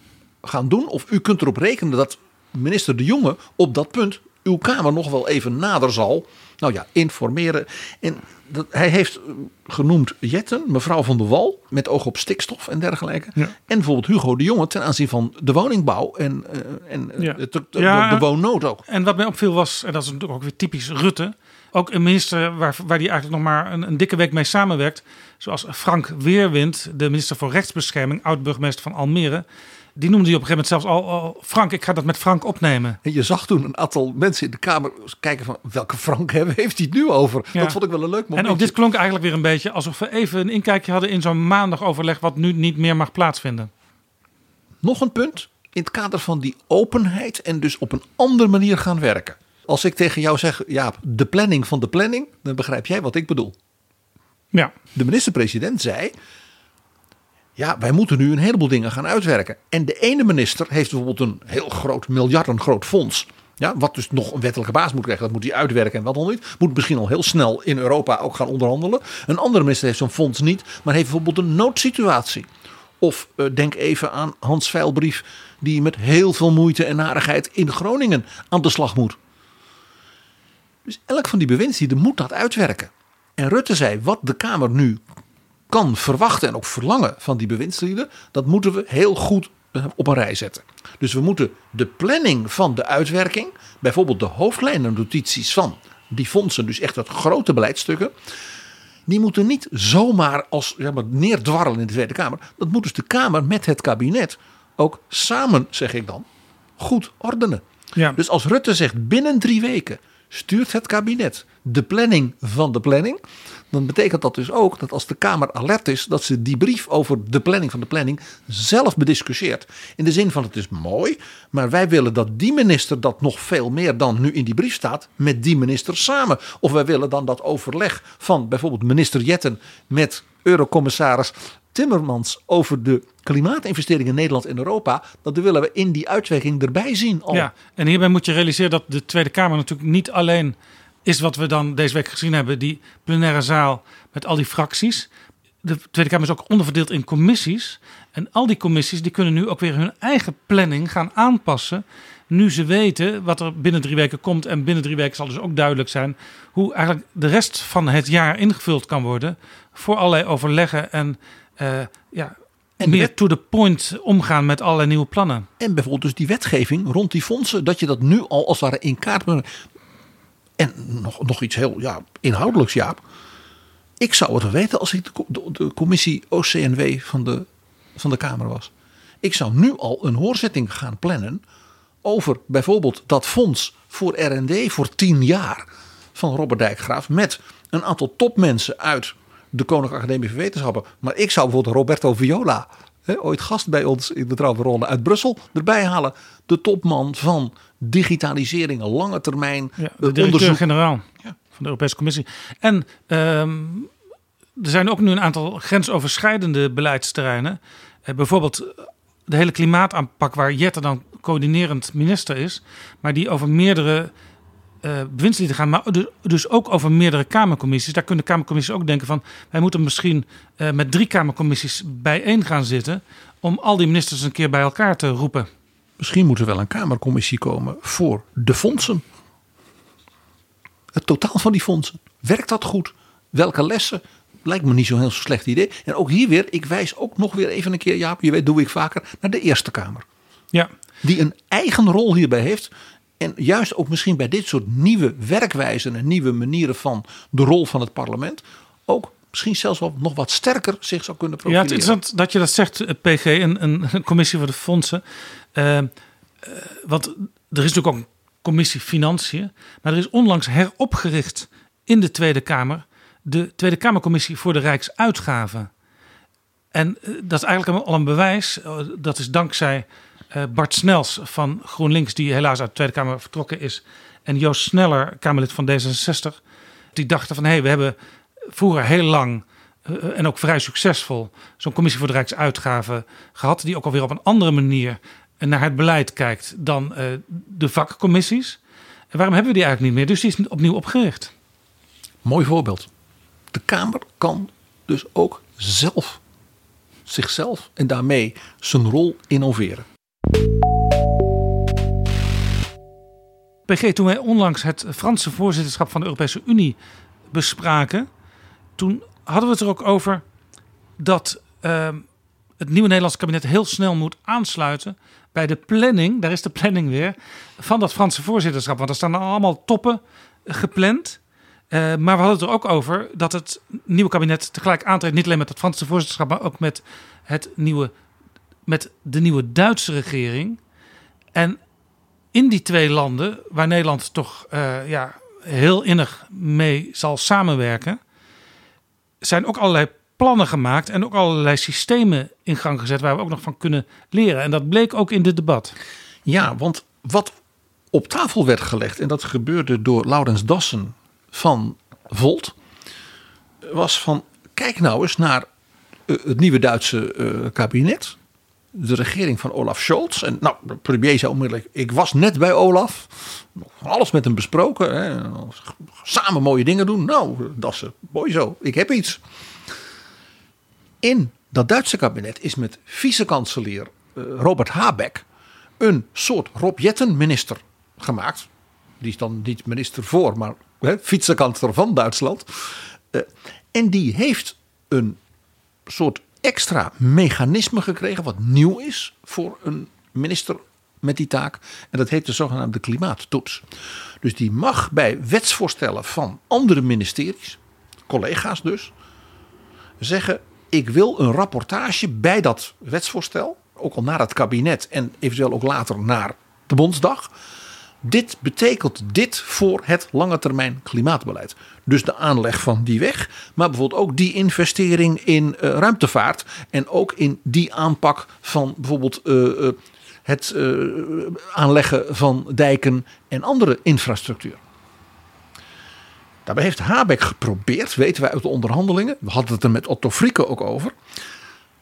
gaan doen. Of u kunt erop rekenen dat minister De Jonge op dat punt uw Kamer nog wel even nader zal. Nou ja, informeren. En dat, hij heeft eh, genoemd Jetten, mevrouw van der Wal, met oog op stikstof en dergelijke. Ja. En bijvoorbeeld Hugo de Jonge ten aanzien van de woningbouw en, eh, en eh, Ja. de, de, de- Ja. de woonnood ook. En wat mij opviel was, en dat is natuurlijk ook weer typisch Rutte. Ook een minister waar, waar die eigenlijk nog maar een, een dikke week mee samenwerkt. Zoals Frank Weerwind, de minister voor Rechtsbescherming, oud-burgemeester van Almere. Die noemde hij op een gegeven moment zelfs al, al Frank, ik ga dat met Frank opnemen. En je zag toen een aantal mensen in de Kamer kijken van welke Frank hebben, heeft hij het nu over? Ja. Dat vond ik wel een leuk moment. En ook dit klonk eigenlijk weer een beetje alsof we even een inkijkje hadden in zo'n maandagoverleg wat nu niet meer mag plaatsvinden. Nog een punt in het kader van die openheid en dus op een andere manier gaan werken. Als ik tegen jou zeg, Jaap, de planning van de planning, dan begrijp jij wat ik bedoel. Ja, De minister-president zei, ja, wij moeten nu een heleboel dingen gaan uitwerken. En de ene minister heeft bijvoorbeeld een heel groot, miljarden groot fonds. Ja, wat dus nog een wettelijke baas moet krijgen, dat moet hij uitwerken en wat dan niet. Moet misschien al heel snel in Europa ook gaan onderhandelen. Een andere minister heeft zo'n fonds niet, maar heeft bijvoorbeeld een noodsituatie. Of eh, denk even aan Hans Veilbrief, die met heel veel moeite en narigheid in Groningen aan de slag moet. Dus elk van die bewindslieden moet dat uitwerken. En Rutte zei, wat de Kamer nu kan verwachten en ook verlangen van die bewindslieden, dat moeten we heel goed eh, op een rij zetten. Dus we moeten de planning van de uitwerking, bijvoorbeeld de hoofdlijnen notities van die fondsen, dus echt dat grote beleidsstukken, die moeten niet zomaar als zeg maar, neerdwarrelen in de Tweede Kamer. Dat moet dus de Kamer met het kabinet ook samen, zeg ik dan, goed ordenen. ja. Dus als Rutte zegt binnen drie weken stuurt het kabinet de planning van de planning. Dan betekent dat dus ook dat als de Kamer alert is, dat ze die brief over de planning van de planning zelf bediscussieert. In de zin van het is mooi, maar wij willen dat die minister dat nog veel meer dan nu in die brief staat, met die minister samen. Of wij willen dan dat overleg van bijvoorbeeld minister Jetten met eurocommissaris Timmermans over de klimaatinvesteringen in Nederland en Europa. Dat willen we in die uitwerking erbij zien. Ja, en hierbij moet je realiseren dat de Tweede Kamer natuurlijk niet alleen is wat we dan deze week gezien hebben, die plenaire zaal met al die fracties. De Tweede Kamer is ook onderverdeeld in commissies. En al die commissies die kunnen nu ook weer hun eigen planning gaan aanpassen. Nu ze weten wat er binnen drie weken komt. En binnen drie weken zal dus ook duidelijk zijn hoe eigenlijk de rest van het jaar ingevuld kan worden. Voor allerlei overleggen en, eh, ja, En meer wet- to the point omgaan met allerlei nieuwe plannen. En bijvoorbeeld dus die wetgeving rond die fondsen, dat je dat nu al als het ware in kaart brengt. En nog, nog iets heel ja, inhoudelijks, Jaap. Ik zou het weten als ik de, de commissie OCNW van de, van de Kamer was. Ik zou nu al een hoorzitting gaan plannen over bijvoorbeeld dat fonds voor R&D voor tien jaar van Robert Dijkgraaf met een aantal topmensen uit de Koninklijke Academie van Wetenschappen. Maar ik zou bijvoorbeeld Roberto Viola, hè, ooit gast bij ons in de Trouwe Ronde uit Brussel, erbij halen. De topman van digitalisering, lange termijn Ja, eh, de onderzoek. directeur-generaal van de Europese Commissie. En ehm, er zijn ook nu een aantal grensoverschrijdende beleidsterreinen. Eh, bijvoorbeeld de hele klimaataanpak waar Jette dan coördinerend minister is. Maar die over meerdere eh bewindslieden gaan. Maar dus- dus ook over meerdere kamercommissies. Daar kunnen kamercommissies ook denken van... wij moeten misschien eh, met drie kamercommissies bijeen gaan zitten... om al die ministers een keer bij elkaar te roepen. Misschien moet er wel een Kamercommissie komen voor de fondsen. Het totaal van die fondsen. Werkt dat goed? Welke lessen? Lijkt me niet zo'n heel slecht idee. En ook hier weer, ik wijs ook nog weer even een keer, Jaap, je weet, doe ik vaker, naar de Eerste Kamer. Ja, Die een eigen rol hierbij heeft. En juist ook misschien bij dit soort nieuwe werkwijzen en nieuwe manieren van de rol van het parlement. Ook misschien zelfs wel nog wat sterker zich zou kunnen Ja, profileren. het is interessant dat je dat zegt, eh, PG, een, een commissie voor de fondsen. Eh, want er is natuurlijk ook een commissie financiën. Maar er is onlangs heropgericht in de Tweede Kamer de Tweede Kamercommissie voor de Rijksuitgaven. En eh, dat is eigenlijk al een bewijs. eh, Dat is dankzij Bart Snels van GroenLinks, die helaas uit de Tweede Kamer vertrokken is. En Joost Sneller, Kamerlid van D66. Die dachten van hé, hey, we hebben vroeger heel lang en ook vrij succesvol zo'n commissie voor de Rijksuitgaven gehad. Die ook alweer op een andere manier naar het beleid kijkt dan eh, de vakcommissies. En waarom hebben we die eigenlijk niet meer? Dus die is opnieuw opgericht. Mooi voorbeeld. De Kamer kan dus ook zelf zichzelf en daarmee zijn rol innoveren. PG, toen wij onlangs het Franse voorzitterschap van de Europese Unie bespraken, toen hadden we het er ook over dat ehm, het nieuwe Nederlandse kabinet heel snel moet aansluiten bij de planning, daar is de planning weer, van dat Franse voorzitterschap. Want er staan allemaal toppen gepland. Eh, maar we hadden het er ook over dat het nieuwe kabinet tegelijk aantreedt, niet alleen met het Franse voorzitterschap, maar ook met, het nieuwe, met de nieuwe Duitse regering. En in die twee landen, waar Nederland toch eh, ja, heel innig mee zal samenwerken, zijn ook allerlei plannen gemaakt en ook allerlei systemen in gang gezet waar we ook nog van kunnen leren. En dat bleek ook in dit debat. Ja, want wat op tafel werd gelegd, en dat gebeurde door Laurens Dassen van Volt, was van kijk nou eens naar eh, het nieuwe Duitse eh, kabinet. De regering van Olaf Scholz. En nou, de premier zei onmiddellijk: Ik was net bij Olaf. Alles met hem besproken. Hè. Samen mooie dingen doen. Nou, Dassen, mooi zo. Ik heb iets. In dat Duitse kabinet is met vice-kanselier eh, Robert Habeck een soort Rob Jetten minister gemaakt. Die is dan niet minister voor, maar vicekanselier van Duitsland. Eh, en die heeft een soort extra mechanisme gekregen, wat nieuw is voor een minister met die taak. En dat heet de zogenaamde klimaattoets. Dus die mag bij wetsvoorstellen van andere ministeries, collega's dus, zeggen: Ik wil een rapportage bij dat wetsvoorstel, ook al naar het kabinet en eventueel ook later naar de Bondsdag. Dit betekent dit voor het lange termijn klimaatbeleid. Dus de aanleg van die weg, maar bijvoorbeeld ook die investering in eh, ruimtevaart en ook in die aanpak van bijvoorbeeld eh, eh, het aanleggen van dijken en andere infrastructuur. Daarbij heeft Habeck geprobeerd, weten wij uit de onderhandelingen, we hadden het er met Otto Frieke ook over,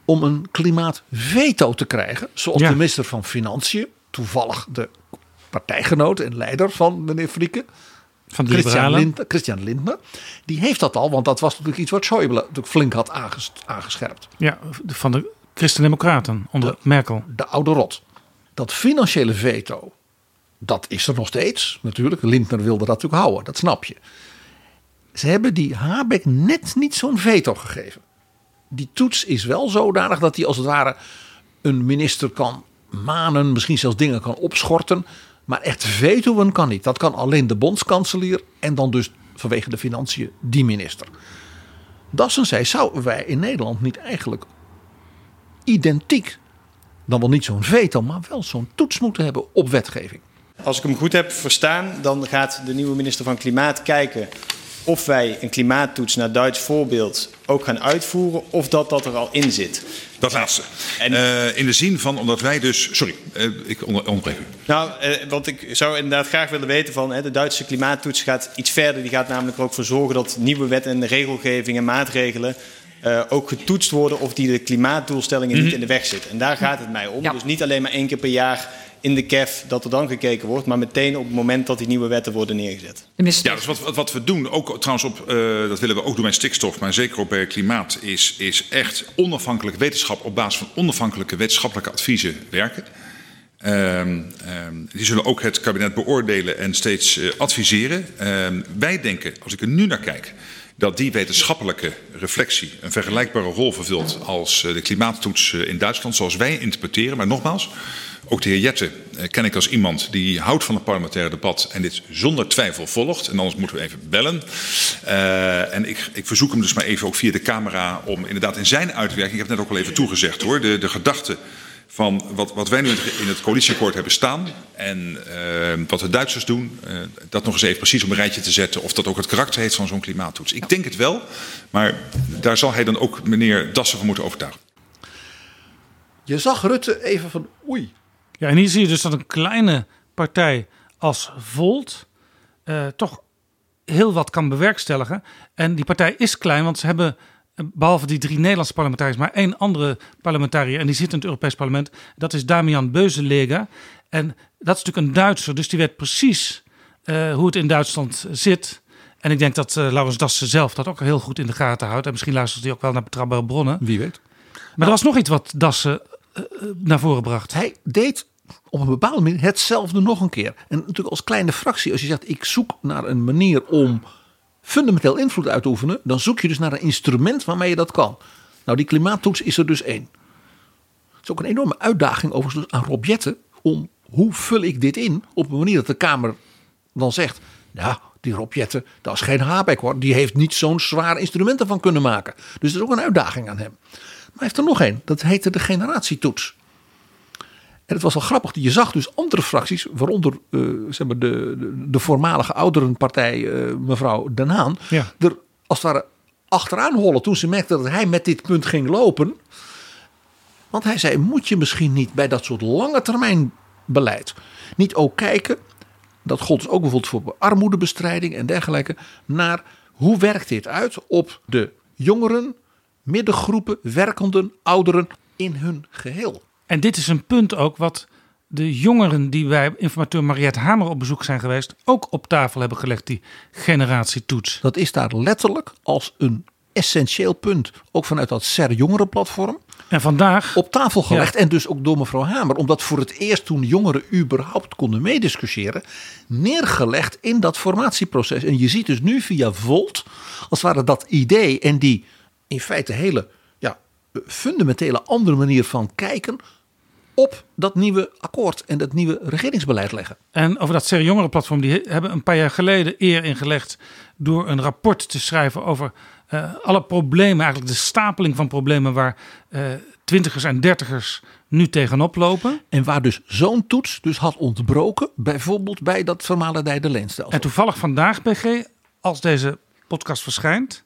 om een klimaatveto te krijgen, zoals Ja. de minister van Financiën, toevallig de partijgenoot en leider van meneer Frieke, Van de Christian, Christian Lindner, die heeft dat al, want dat was natuurlijk iets wat Schäuble natuurlijk flink had aanges- aangescherpt. Ja, van de Christen-Democraten onder Merkel. De oude rot. Dat financiële veto, dat is er nog steeds natuurlijk. Lindner wilde dat natuurlijk houden, dat snap je. Ze hebben die Habeck net niet zo'n veto gegeven. Die toets is wel zodanig dat hij als het ware een minister kan manen, misschien zelfs dingen kan opschorten. Maar echt vetoen kan niet. Dat kan alleen de bondskanselier en dan dus vanwege de financiën die minister. Dassen zei, zouden wij in Nederland niet eigenlijk identiek dan wel niet zo'n veto, maar wel zo'n toets moeten hebben op wetgeving. Als ik hem goed heb verstaan, dan gaat de nieuwe minister van Klimaat kijken of wij een klimaattoets naar Duits voorbeeld ook gaan uitvoeren of dat dat er al in zit. Dat laatste. Uh, in de zin van, omdat wij dus... Sorry, uh, ik onder, onderbreek u. Nou, uh, wat ik zou inderdaad graag willen weten van... Hè, de Duitse klimaattoets gaat iets verder. Die gaat namelijk ook voor zorgen dat nieuwe wet en regelgeving en maatregelen... ook getoetst worden of die de klimaatdoelstellingen mm -hmm. niet in de weg zitten. En daar gaat het mij om. Ja. Dus niet alleen maar één keer per jaar in de KEF dat er dan gekeken wordt, maar meteen op het moment dat die nieuwe wetten worden neergezet. Ja, is wat, wat we doen, ook trouwens op, uh, dat willen we ook doen bij stikstof, maar zeker ook bij klimaat, is, is echt onafhankelijk wetenschap op basis van onafhankelijke wetenschappelijke adviezen werken. Um, um, die zullen ook het kabinet beoordelen en steeds uh, adviseren. Um, wij denken, als ik er nu naar kijk, dat die wetenschappelijke reflectie een vergelijkbare rol vervult als uh, de klimaattoets in Duitsland, zoals wij interpreteren. Maar nogmaals, ook de heer Jette ken ik als iemand die houdt van het parlementaire debat en dit zonder twijfel volgt. En anders moeten we even bellen. En ik, ik verzoek hem dus maar even ook via de camera om inderdaad in zijn uitwerking, ik heb het net ook al even toegezegd hoor, de, de gedachte van wat, wat wij nu in het coalitieakkoord hebben staan en uh, wat de Duitsers doen, uh, dat nog eens even precies op een rijtje te zetten of dat ook het karakter heeft van zo'n klimaattoets. Ik denk het wel, maar daar zal hij dan ook meneer Dassen van moeten overtuigen. Je zag Rutte even van oei, ja, en hier zie je dus dat een kleine partij als Volt uh, toch heel wat kan bewerkstelligen. En die partij is klein, want ze hebben behalve die drie Nederlandse parlementariërs maar één andere parlementariër. En die zit in het Europees Parlement. Dat is Damian Beuzelega. En dat is natuurlijk een Duitser, dus die weet precies uh, hoe het in Duitsland zit. En ik denk dat uh, Laurens Dassen zelf dat ook heel goed in de gaten houdt. En misschien luistert hij ook wel naar betrouwbare bronnen. Wie weet. Maar nou, er was nog iets wat Dassen uh, naar voren bracht. Hij deed op een bepaalde manier hetzelfde nog een keer. En natuurlijk als kleine fractie, als je zegt ik zoek naar een manier om fundamenteel invloed uit te oefenen, dan zoek je dus naar een instrument waarmee je dat kan. Nou, die klimaattoets is er dus één. Het is ook een enorme uitdaging overigens aan Rob Jetten om hoe vul ik dit in op een manier dat de Kamer dan zegt, ja, die Rob Jetten, dat is geen Habeck hoor, die heeft niet zo'n zwaar instrument ervan kunnen maken. Dus dat is ook een uitdaging aan hem. Maar hij heeft er nog één, dat heette de generatietoets. En het was wel grappig. Je zag dus andere fracties, waaronder uh, zeg maar de, de, de, voormalige ouderenpartij, uh, mevrouw Den Haan, ja. er als het ware achteraan hollen toen ze merkte dat hij met dit punt ging lopen. Want hij zei: Moet je misschien niet bij dat soort lange termijn beleid niet ook kijken, dat gold dus ook bijvoorbeeld voor armoedebestrijding en dergelijke, naar hoe werkt dit uit op de jongeren, middengroepen, werkenden, ouderen in hun geheel. En dit is een punt ook wat de jongeren die bij informateur Mariette Hamer op bezoek zijn geweest, ook op tafel hebben gelegd, die generatietoets. Dat is daar letterlijk als een essentieel punt, ook vanuit dat SER jongerenplatform. En vandaag op tafel gelegd. Ja. En dus ook door mevrouw Hamer, omdat voor het eerst toen jongeren überhaupt konden meediscussiëren, neergelegd in dat formatieproces. En je ziet dus nu via Volt, als het ware dat idee en die in feite hele ja, fundamentele andere manier van kijken op dat nieuwe akkoord en dat nieuwe regeringsbeleid leggen. En over dat Serie Jongerenplatform, die hebben een paar jaar geleden eer ingelegd door een rapport te schrijven over uh, alle problemen, eigenlijk de stapeling van problemen waar uh, twintigers en dertigers nu tegenop lopen. En waar dus zo'n toets dus had ontbroken, bijvoorbeeld bij dat vermalendijde leenstelsel. En toevallig vandaag, BG, als deze podcast verschijnt,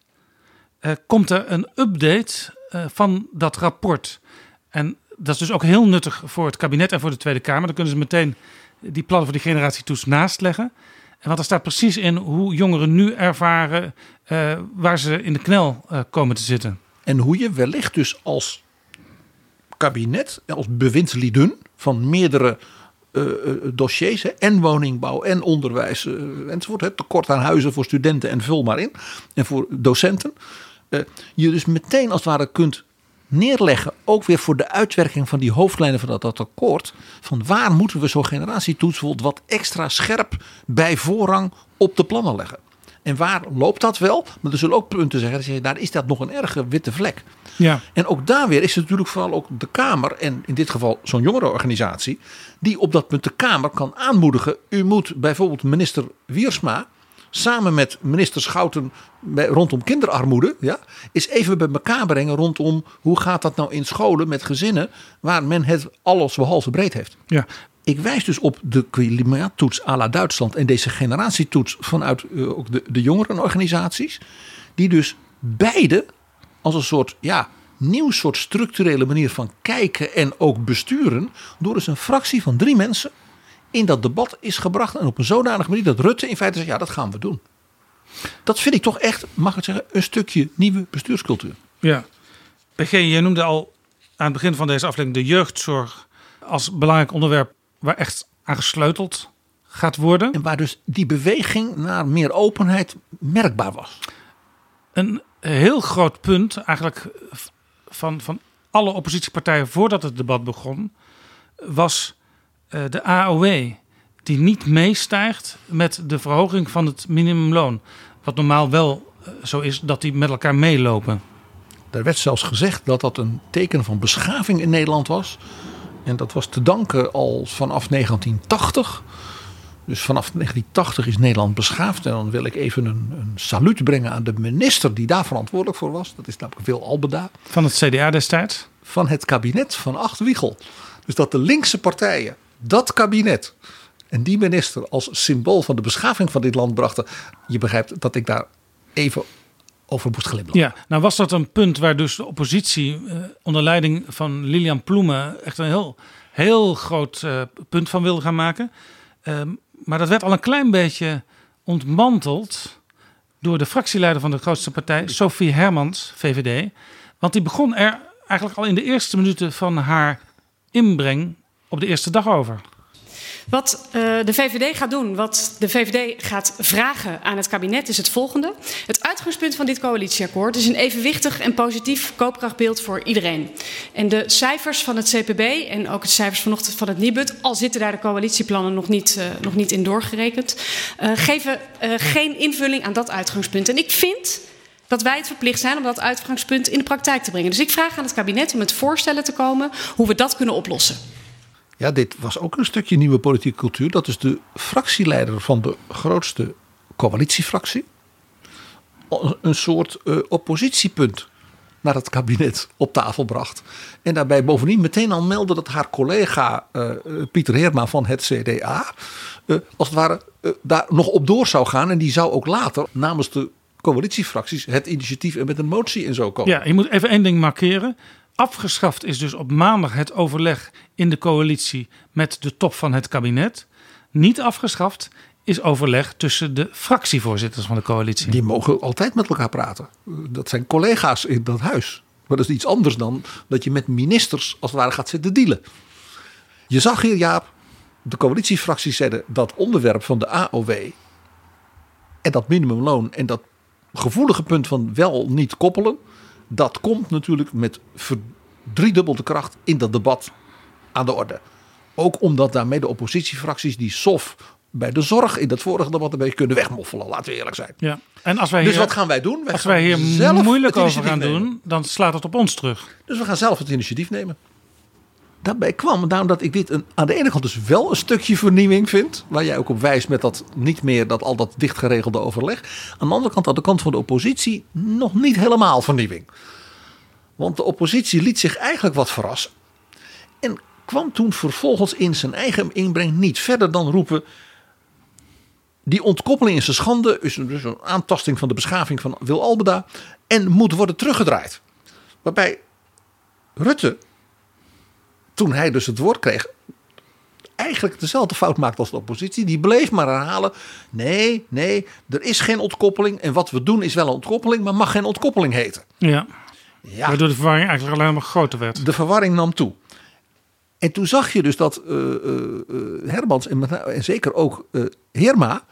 uh, komt er een update van dat rapport. En dat is dus ook heel nuttig voor het kabinet en voor de Tweede Kamer. Dan kunnen ze meteen die plannen voor die generatietoets naast leggen. En want er staat precies in hoe jongeren nu ervaren uh, waar ze in de knel uh, komen te zitten. En hoe je wellicht dus als kabinet, als bewindslieden van meerdere uh, dossiers, hè, en woningbouw en onderwijs enzovoort, hè, tekort aan huizen voor studenten en vul maar in, en voor docenten, je dus meteen als het ware kunt neerleggen, ook weer voor de uitwerking van die hoofdlijnen van dat, dat akkoord, van waar moeten we zo'n generatietoets wat extra scherp bij voorrang op de plannen leggen. En waar loopt dat wel? Maar er zullen ook punten zeggen, daar is dat nog een erge witte vlek. Ja. En ook daar weer is het natuurlijk vooral ook de Kamer, en in dit geval zo'n jongerenorganisatie, die op dat punt de Kamer kan aanmoedigen. U moet bijvoorbeeld minister Wiersma samen met minister Schouten bij- rondom kinderarmoede, ja, is even bij elkaar brengen rondom hoe gaat dat nou in scholen met gezinnen waar men het alles behalve breed heeft. Ja. Ik wijs dus op de klimaattoets à la Duitsland en deze generatietoets vanuit eh, ook de, de jongerenorganisaties, die dus beide als een soort ja, nieuw soort structurele manier van kijken en ook besturen, door dus een fractie van drie mensen in dat debat is gebracht en op een zodanige manier dat Rutte in feite zegt, ja dat gaan we doen. Dat vind ik toch echt, mag ik het zeggen, een stukje nieuwe bestuurscultuur. Ja. PG, je noemde al aan het begin van deze aflevering de jeugdzorg als belangrijk onderwerp waar echt aan gesleuteld gaat worden. En waar dus die beweging naar meer openheid merkbaar was. Een heel groot punt eigenlijk van, van alle oppositiepartijen voordat het debat begon, was de AOW die niet meestijgt met de verhoging van het minimumloon. Wat normaal wel eh, zo is dat die met elkaar meelopen. Er werd zelfs gezegd dat dat een teken van beschaving in Nederland was. En dat was te danken al vanaf 1980. Dus vanaf 1980 is Nederland beschaafd. En dan wil ik even een, een saluut brengen aan de minister die daar verantwoordelijk voor was. Dat is namelijk Wil Albeda. Van het CDA destijds? Van het kabinet van Acht Wiegel. Dus dat de linkse partijen dat kabinet en die minister als symbool van de beschaving van dit land brachten. Je begrijpt dat ik daar even over moest glimlachen. Ja, nou was dat een punt waar dus de oppositie eh, onder leiding van Lilian Ploemen echt een heel, heel groot eh, punt van wilde gaan maken. Ehm, maar dat werd al een klein beetje ontmanteld door de fractieleider van de grootste partij, Sophie Hermans, VVD. Want die begon er eigenlijk al in de eerste minuten van haar inbreng op de eerste dag over. Wat uh, de VVD gaat doen, wat de VVD gaat vragen aan het kabinet, is het volgende. Het uitgangspunt van dit coalitieakkoord is een evenwichtig en positief koopkrachtbeeld voor iedereen. En de cijfers van het CPB en ook de cijfers vanochtend van het Nibud, al zitten daar de coalitieplannen nog niet, uh, nog niet in doorgerekend, uh, geven geen invulling aan dat uitgangspunt. En ik vind dat wij het verplicht zijn om dat uitgangspunt in de praktijk te brengen. Dus ik vraag aan het kabinet om met voorstellen te komen hoe we dat kunnen oplossen. Ja, dit was ook een stukje nieuwe politieke cultuur. Dat is de fractieleider van de grootste coalitiefractie. Een soort uh, oppositiepunt naar het kabinet op tafel bracht. En daarbij bovendien meteen al meldde dat haar collega uh, Pieter Heerma van het CDA. Als het ware daar nog op door zou gaan. En die zou ook later namens de coalitiefracties het initiatief en met een motie en zo komen. Ja, je moet even één ding markeren. Afgeschaft is dus op maandag het overleg in de coalitie met de top van het kabinet. Niet afgeschaft is overleg tussen de fractievoorzitters van de coalitie. Die mogen altijd met elkaar praten. Dat zijn collega's in dat huis. Maar dat is iets anders dan dat je met ministers als het ware gaat zitten dealen. Je zag hier, Jaap, de coalitiefracties zeiden dat onderwerp van de AOW en dat minimumloon en dat gevoelige punt van wel niet koppelen dat komt natuurlijk met verdriedubbelde kracht in dat debat aan de orde. Ook omdat daarmee de oppositiefracties die SOF bij de zorg in dat vorige debat een beetje kunnen wegmoffelen, laten we eerlijk zijn. Ja. En als wij dus hier, wat gaan wij doen? Wij als wij hier zelf moeilijk over gaan nemen. doen, dan slaat het op ons terug. Dus we gaan zelf het initiatief nemen. Daarbij kwam, daarom dat ik dit aan de ene kant dus wel een stukje vernieuwing vind. Waar jij ook op wijst met dat niet meer dat al dat dicht geregelde overleg. Aan de andere kant, aan de kant van de oppositie, nog niet helemaal vernieuwing. Want de oppositie liet zich eigenlijk wat verrassen. En kwam toen vervolgens in zijn eigen inbreng niet verder dan roepen. Die ontkoppeling is een schande, is dus een aantasting van de beschaving van Wil Albeda. En moet worden teruggedraaid. Waarbij Rutte, toen hij dus het woord kreeg, eigenlijk dezelfde fout maakt als de oppositie. Die bleef maar herhalen: nee, nee, er is geen ontkoppeling. En wat we doen is wel een ontkoppeling, maar mag geen ontkoppeling heten. Ja. Ja. Waardoor de verwarring eigenlijk alleen maar groter werd. De verwarring nam toe. En toen zag je dus dat uh, uh, Hermans en, en zeker ook uh, Heerma,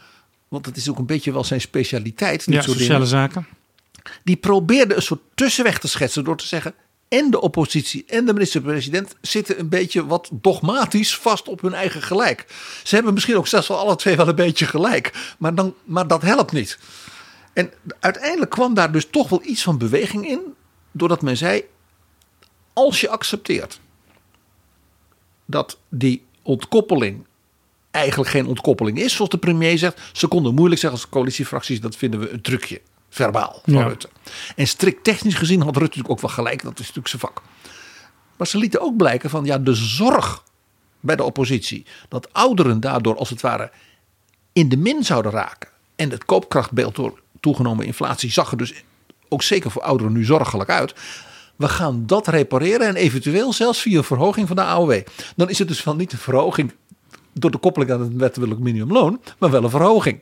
want dat is ook een beetje wel zijn specialiteit. Ja, sociale dingen, zaken. Die probeerde een soort tussenweg te schetsen door te zeggen. En de oppositie en de minister-president zitten een beetje wat dogmatisch vast op hun eigen gelijk. Ze hebben misschien ook zelfs wel alle twee wel een beetje gelijk. Maar, dan, maar dat helpt niet. En uiteindelijk kwam daar dus toch wel iets van beweging in. Doordat men zei, als je accepteert dat die ontkoppeling eigenlijk geen ontkoppeling is, zoals de premier zegt. Ze konden moeilijk zeggen als coalitiefracties, dat vinden we een trucje, verbaal van Ja. Rutte. En strikt technisch gezien had Rutte natuurlijk ook wel gelijk, dat is natuurlijk zijn vak. Maar ze lieten ook blijken van ja, de zorg bij de oppositie, dat ouderen daardoor als het ware in de min zouden raken. En het koopkrachtbeeld door toegenomen inflatie zag er dus ook zeker voor ouderen nu zorgelijk uit. We gaan dat repareren en eventueel zelfs via een verhoging van de AOW. Dan is het dus wel niet een verhoging door de koppeling aan het wettelijk minimumloon, maar wel een verhoging.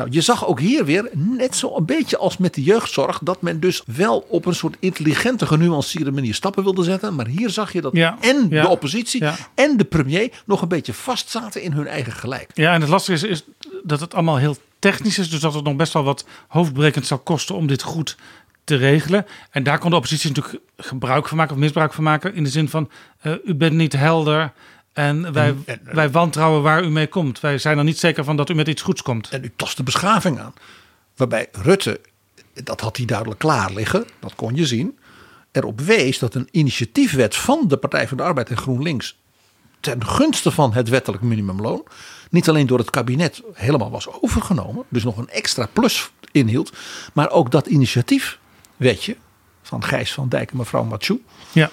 Nou, je zag ook hier weer, net zo een beetje als met de jeugdzorg, dat men dus wel op een soort intelligente, genuanceerde manier stappen wilde zetten. Maar hier zag je dat Ja, en ja, de oppositie ja. en de premier nog een beetje vastzaten in hun eigen gelijk. Ja, en het lastige is, is dat het allemaal heel technisch is. Dus dat het nog best wel wat hoofdbrekend zal kosten om dit goed te regelen. En daar kon de oppositie natuurlijk gebruik van maken of misbruik van maken. In de zin van, eh, u bent niet helder en wij, En- en- wij wantrouwen waar u mee komt. Wij zijn er niet zeker van dat u met iets goeds komt. En u tast de beschaving aan. Waarbij Rutte, dat had hij duidelijk klaar liggen, dat kon je zien, erop wees dat een initiatiefwet van de Partij van de Arbeid en GroenLinks ten gunste van het wettelijk minimumloon niet alleen door het kabinet helemaal was overgenomen, dus nog een extra plus inhield, maar ook dat initiatiefwetje van Gijs van Dijk en mevrouw Mathieu Ja.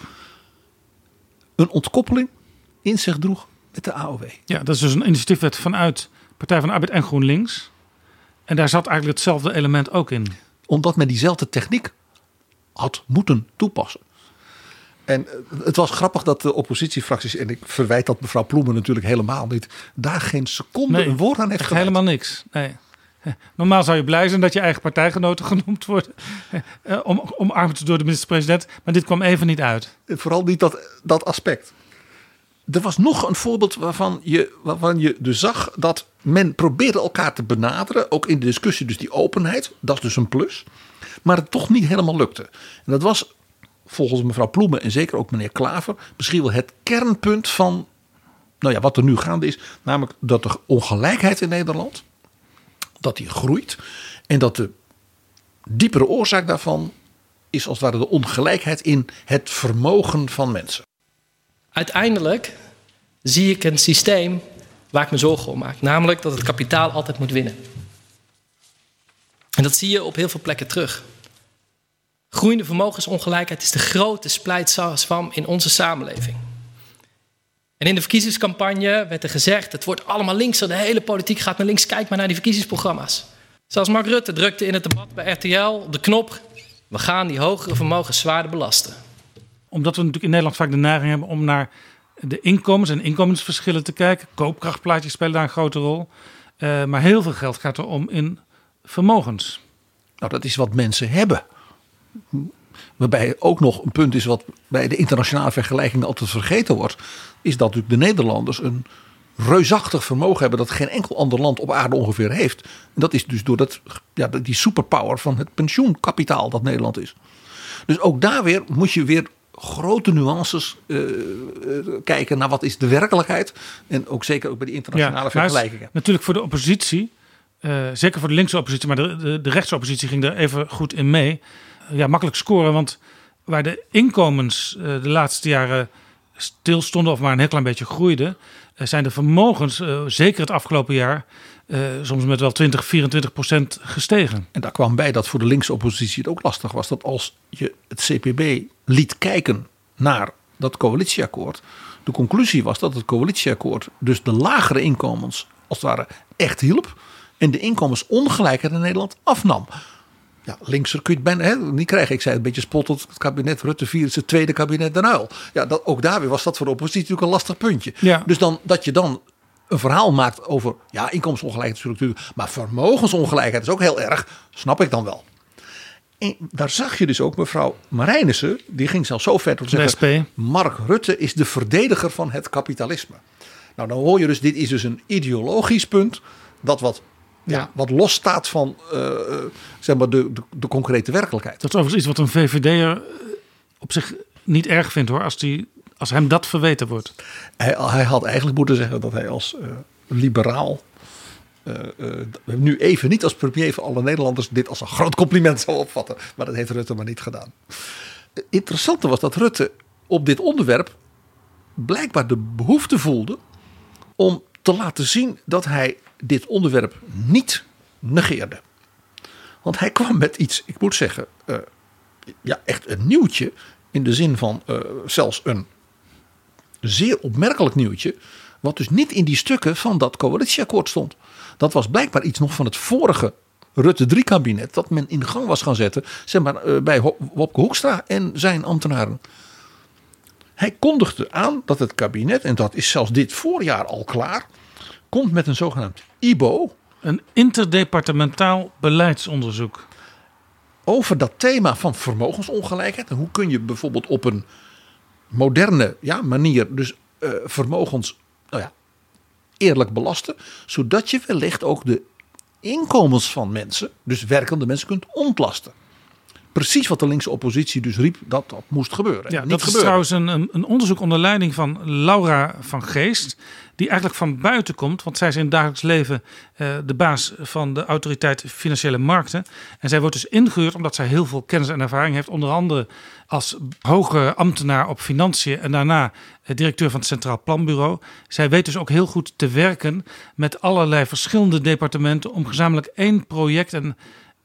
een ontkoppeling in zich droeg met de AOW. ja, dat is dus een initiatiefwet vanuit Partij van de Arbeid en GroenLinks. En daar zat eigenlijk hetzelfde element ook in. Omdat men diezelfde techniek had moeten toepassen. En eh, het was grappig dat de oppositiefracties, en ik verwijt dat mevrouw Ploemen natuurlijk helemaal niet, daar geen seconde een woord aan heeft gewijd. helemaal niks. Nee. Normaal zou je blij zijn dat je eigen partijgenoten genoemd worden. eh, om, omarmd door de minister-president. Maar dit kwam even niet uit. Vooral niet dat, dat aspect. Er was nog een voorbeeld waarvan je, waarvan je dus zag dat men probeerde elkaar te benaderen. Ook in de discussie, dus die openheid. Dat is dus een plus. Maar het toch niet helemaal lukte. En dat was volgens mevrouw Ploemen en zeker ook meneer Klaver. misschien wel het kernpunt van nou ja, wat er nu gaande is. Namelijk dat de ongelijkheid in Nederland. dat die groeit. En dat de diepere oorzaak daarvan is als het ware de ongelijkheid in het vermogen van mensen. Uiteindelijk zie ik een systeem waar ik me zorgen om maak. Namelijk dat het kapitaal altijd moet winnen. En dat zie je op heel veel plekken terug. Groeiende vermogensongelijkheid is de grote splijtswam in onze samenleving. En in de verkiezingscampagne werd er gezegd: het wordt allemaal linkser, de hele politiek gaat naar links. Kijk maar naar die verkiezingsprogramma's. Zelfs Mark Rutte drukte in het debat bij RTL de knop: we gaan die hogere vermogens zwaarder belasten. Omdat we natuurlijk in Nederland vaak de neiging hebben om naar de inkomens en inkomensverschillen te kijken. Koopkrachtplaatjes spelen daar een grote rol. Uh, maar heel veel geld gaat er om in vermogens. Nou, dat is wat mensen hebben. Waarbij ook nog een punt is wat bij de internationale vergelijking altijd vergeten wordt. Is dat natuurlijk de Nederlanders een reusachtig vermogen hebben dat geen enkel ander land op aarde ongeveer heeft. En dat is dus door dat, ja, die superpower van het pensioenkapitaal dat Nederland is. Dus ook daar weer moet je weer grote nuances uh, uh, kijken naar wat is de werkelijkheid. En ook zeker ook bij die internationale ja, vergelijkingen. Natuurlijk voor de oppositie, uh, zeker voor de linkse oppositie, maar de, de, de rechtse oppositie ging er even goed in mee. Ja, makkelijk scoren, want waar de inkomens de laatste jaren stilstonden of maar een heel klein beetje groeiden, zijn de vermogens, zeker het afgelopen jaar, uh, soms met wel 20, 24 procent gestegen. En daar kwam bij dat voor de linkse oppositie het ook lastig was. Dat als je het CPB liet kijken naar dat coalitieakkoord. De conclusie was dat het coalitieakkoord dus de lagere inkomens als het ware echt hielp. En de inkomensongelijkheid in Nederland afnam. Ja, linkser kun je het bijna hè, niet krijgen. Ik zei een beetje spottend, het kabinet Rutte 4 is het tweede kabinet Den Uyl. Ja, dat, ook daar weer was dat voor de oppositie natuurlijk een lastig puntje. Ja. Dus dan, dat je dan een verhaal maakt over, ja, inkomensongelijkheid is natuurlijk, maar vermogensongelijkheid is ook heel erg, snap ik dan wel. En daar zag je dus ook mevrouw Marijnissen, die ging zelfs zo ver tot zeggen, SP. Mark Rutte is de verdediger van het kapitalisme. Nou, dan hoor je dus, dit is dus een ideologisch punt, dat wat, ja. ja wat los staat van uh, zeg maar de, de, de, concrete werkelijkheid. Dat is overigens iets wat een VVD'er op zich niet erg vindt hoor, als, die, als hem dat verweten wordt. Hij, hij had eigenlijk moeten zeggen dat hij als uh, liberaal uh, uh, nu even niet als premier van alle Nederlanders dit als een groot compliment zou opvatten. Maar dat heeft Rutte maar niet gedaan. Het interessante was dat Rutte op dit onderwerp blijkbaar de behoefte voelde om te laten zien dat hij dit onderwerp niet negeerde. Want hij kwam met iets, ik moet zeggen, eh, ja, echt een nieuwtje. In de zin van eh, zelfs een zeer opmerkelijk nieuwtje. Wat dus niet in die stukken van dat coalitieakkoord stond. Dat was blijkbaar iets nog van het vorige Rutte 3 kabinet. Dat men in gang was gaan zetten. Zeg maar eh, bij Wopke Hoekstra en zijn ambtenaren. Hij kondigde aan dat het kabinet, en dat is zelfs dit voorjaar al klaar. Komt met een zogenaamd IBO. Een interdepartementaal beleidsonderzoek. over dat thema van vermogensongelijkheid. En hoe kun je bijvoorbeeld op een moderne ja, manier dus eh, vermogens nou ja, eerlijk belasten. Zodat je wellicht ook de inkomens van mensen, dus werkende mensen, kunt ontlasten. Precies wat de linkse oppositie dus riep dat dat moest gebeuren. Ja, dat is gebeurde. trouwens een, een, een onderzoek onder leiding van Laura van Geest. Die eigenlijk van buiten komt. Want zij is in het dagelijks leven eh, de baas van de autoriteit Financiële Markten. En zij wordt dus ingehuurd omdat zij heel veel kennis en ervaring heeft. Onder andere als hoge ambtenaar op financiën. En daarna eh, directeur van het Centraal Planbureau. Zij weet dus ook heel goed te werken met allerlei verschillende departementen. Om gezamenlijk één project en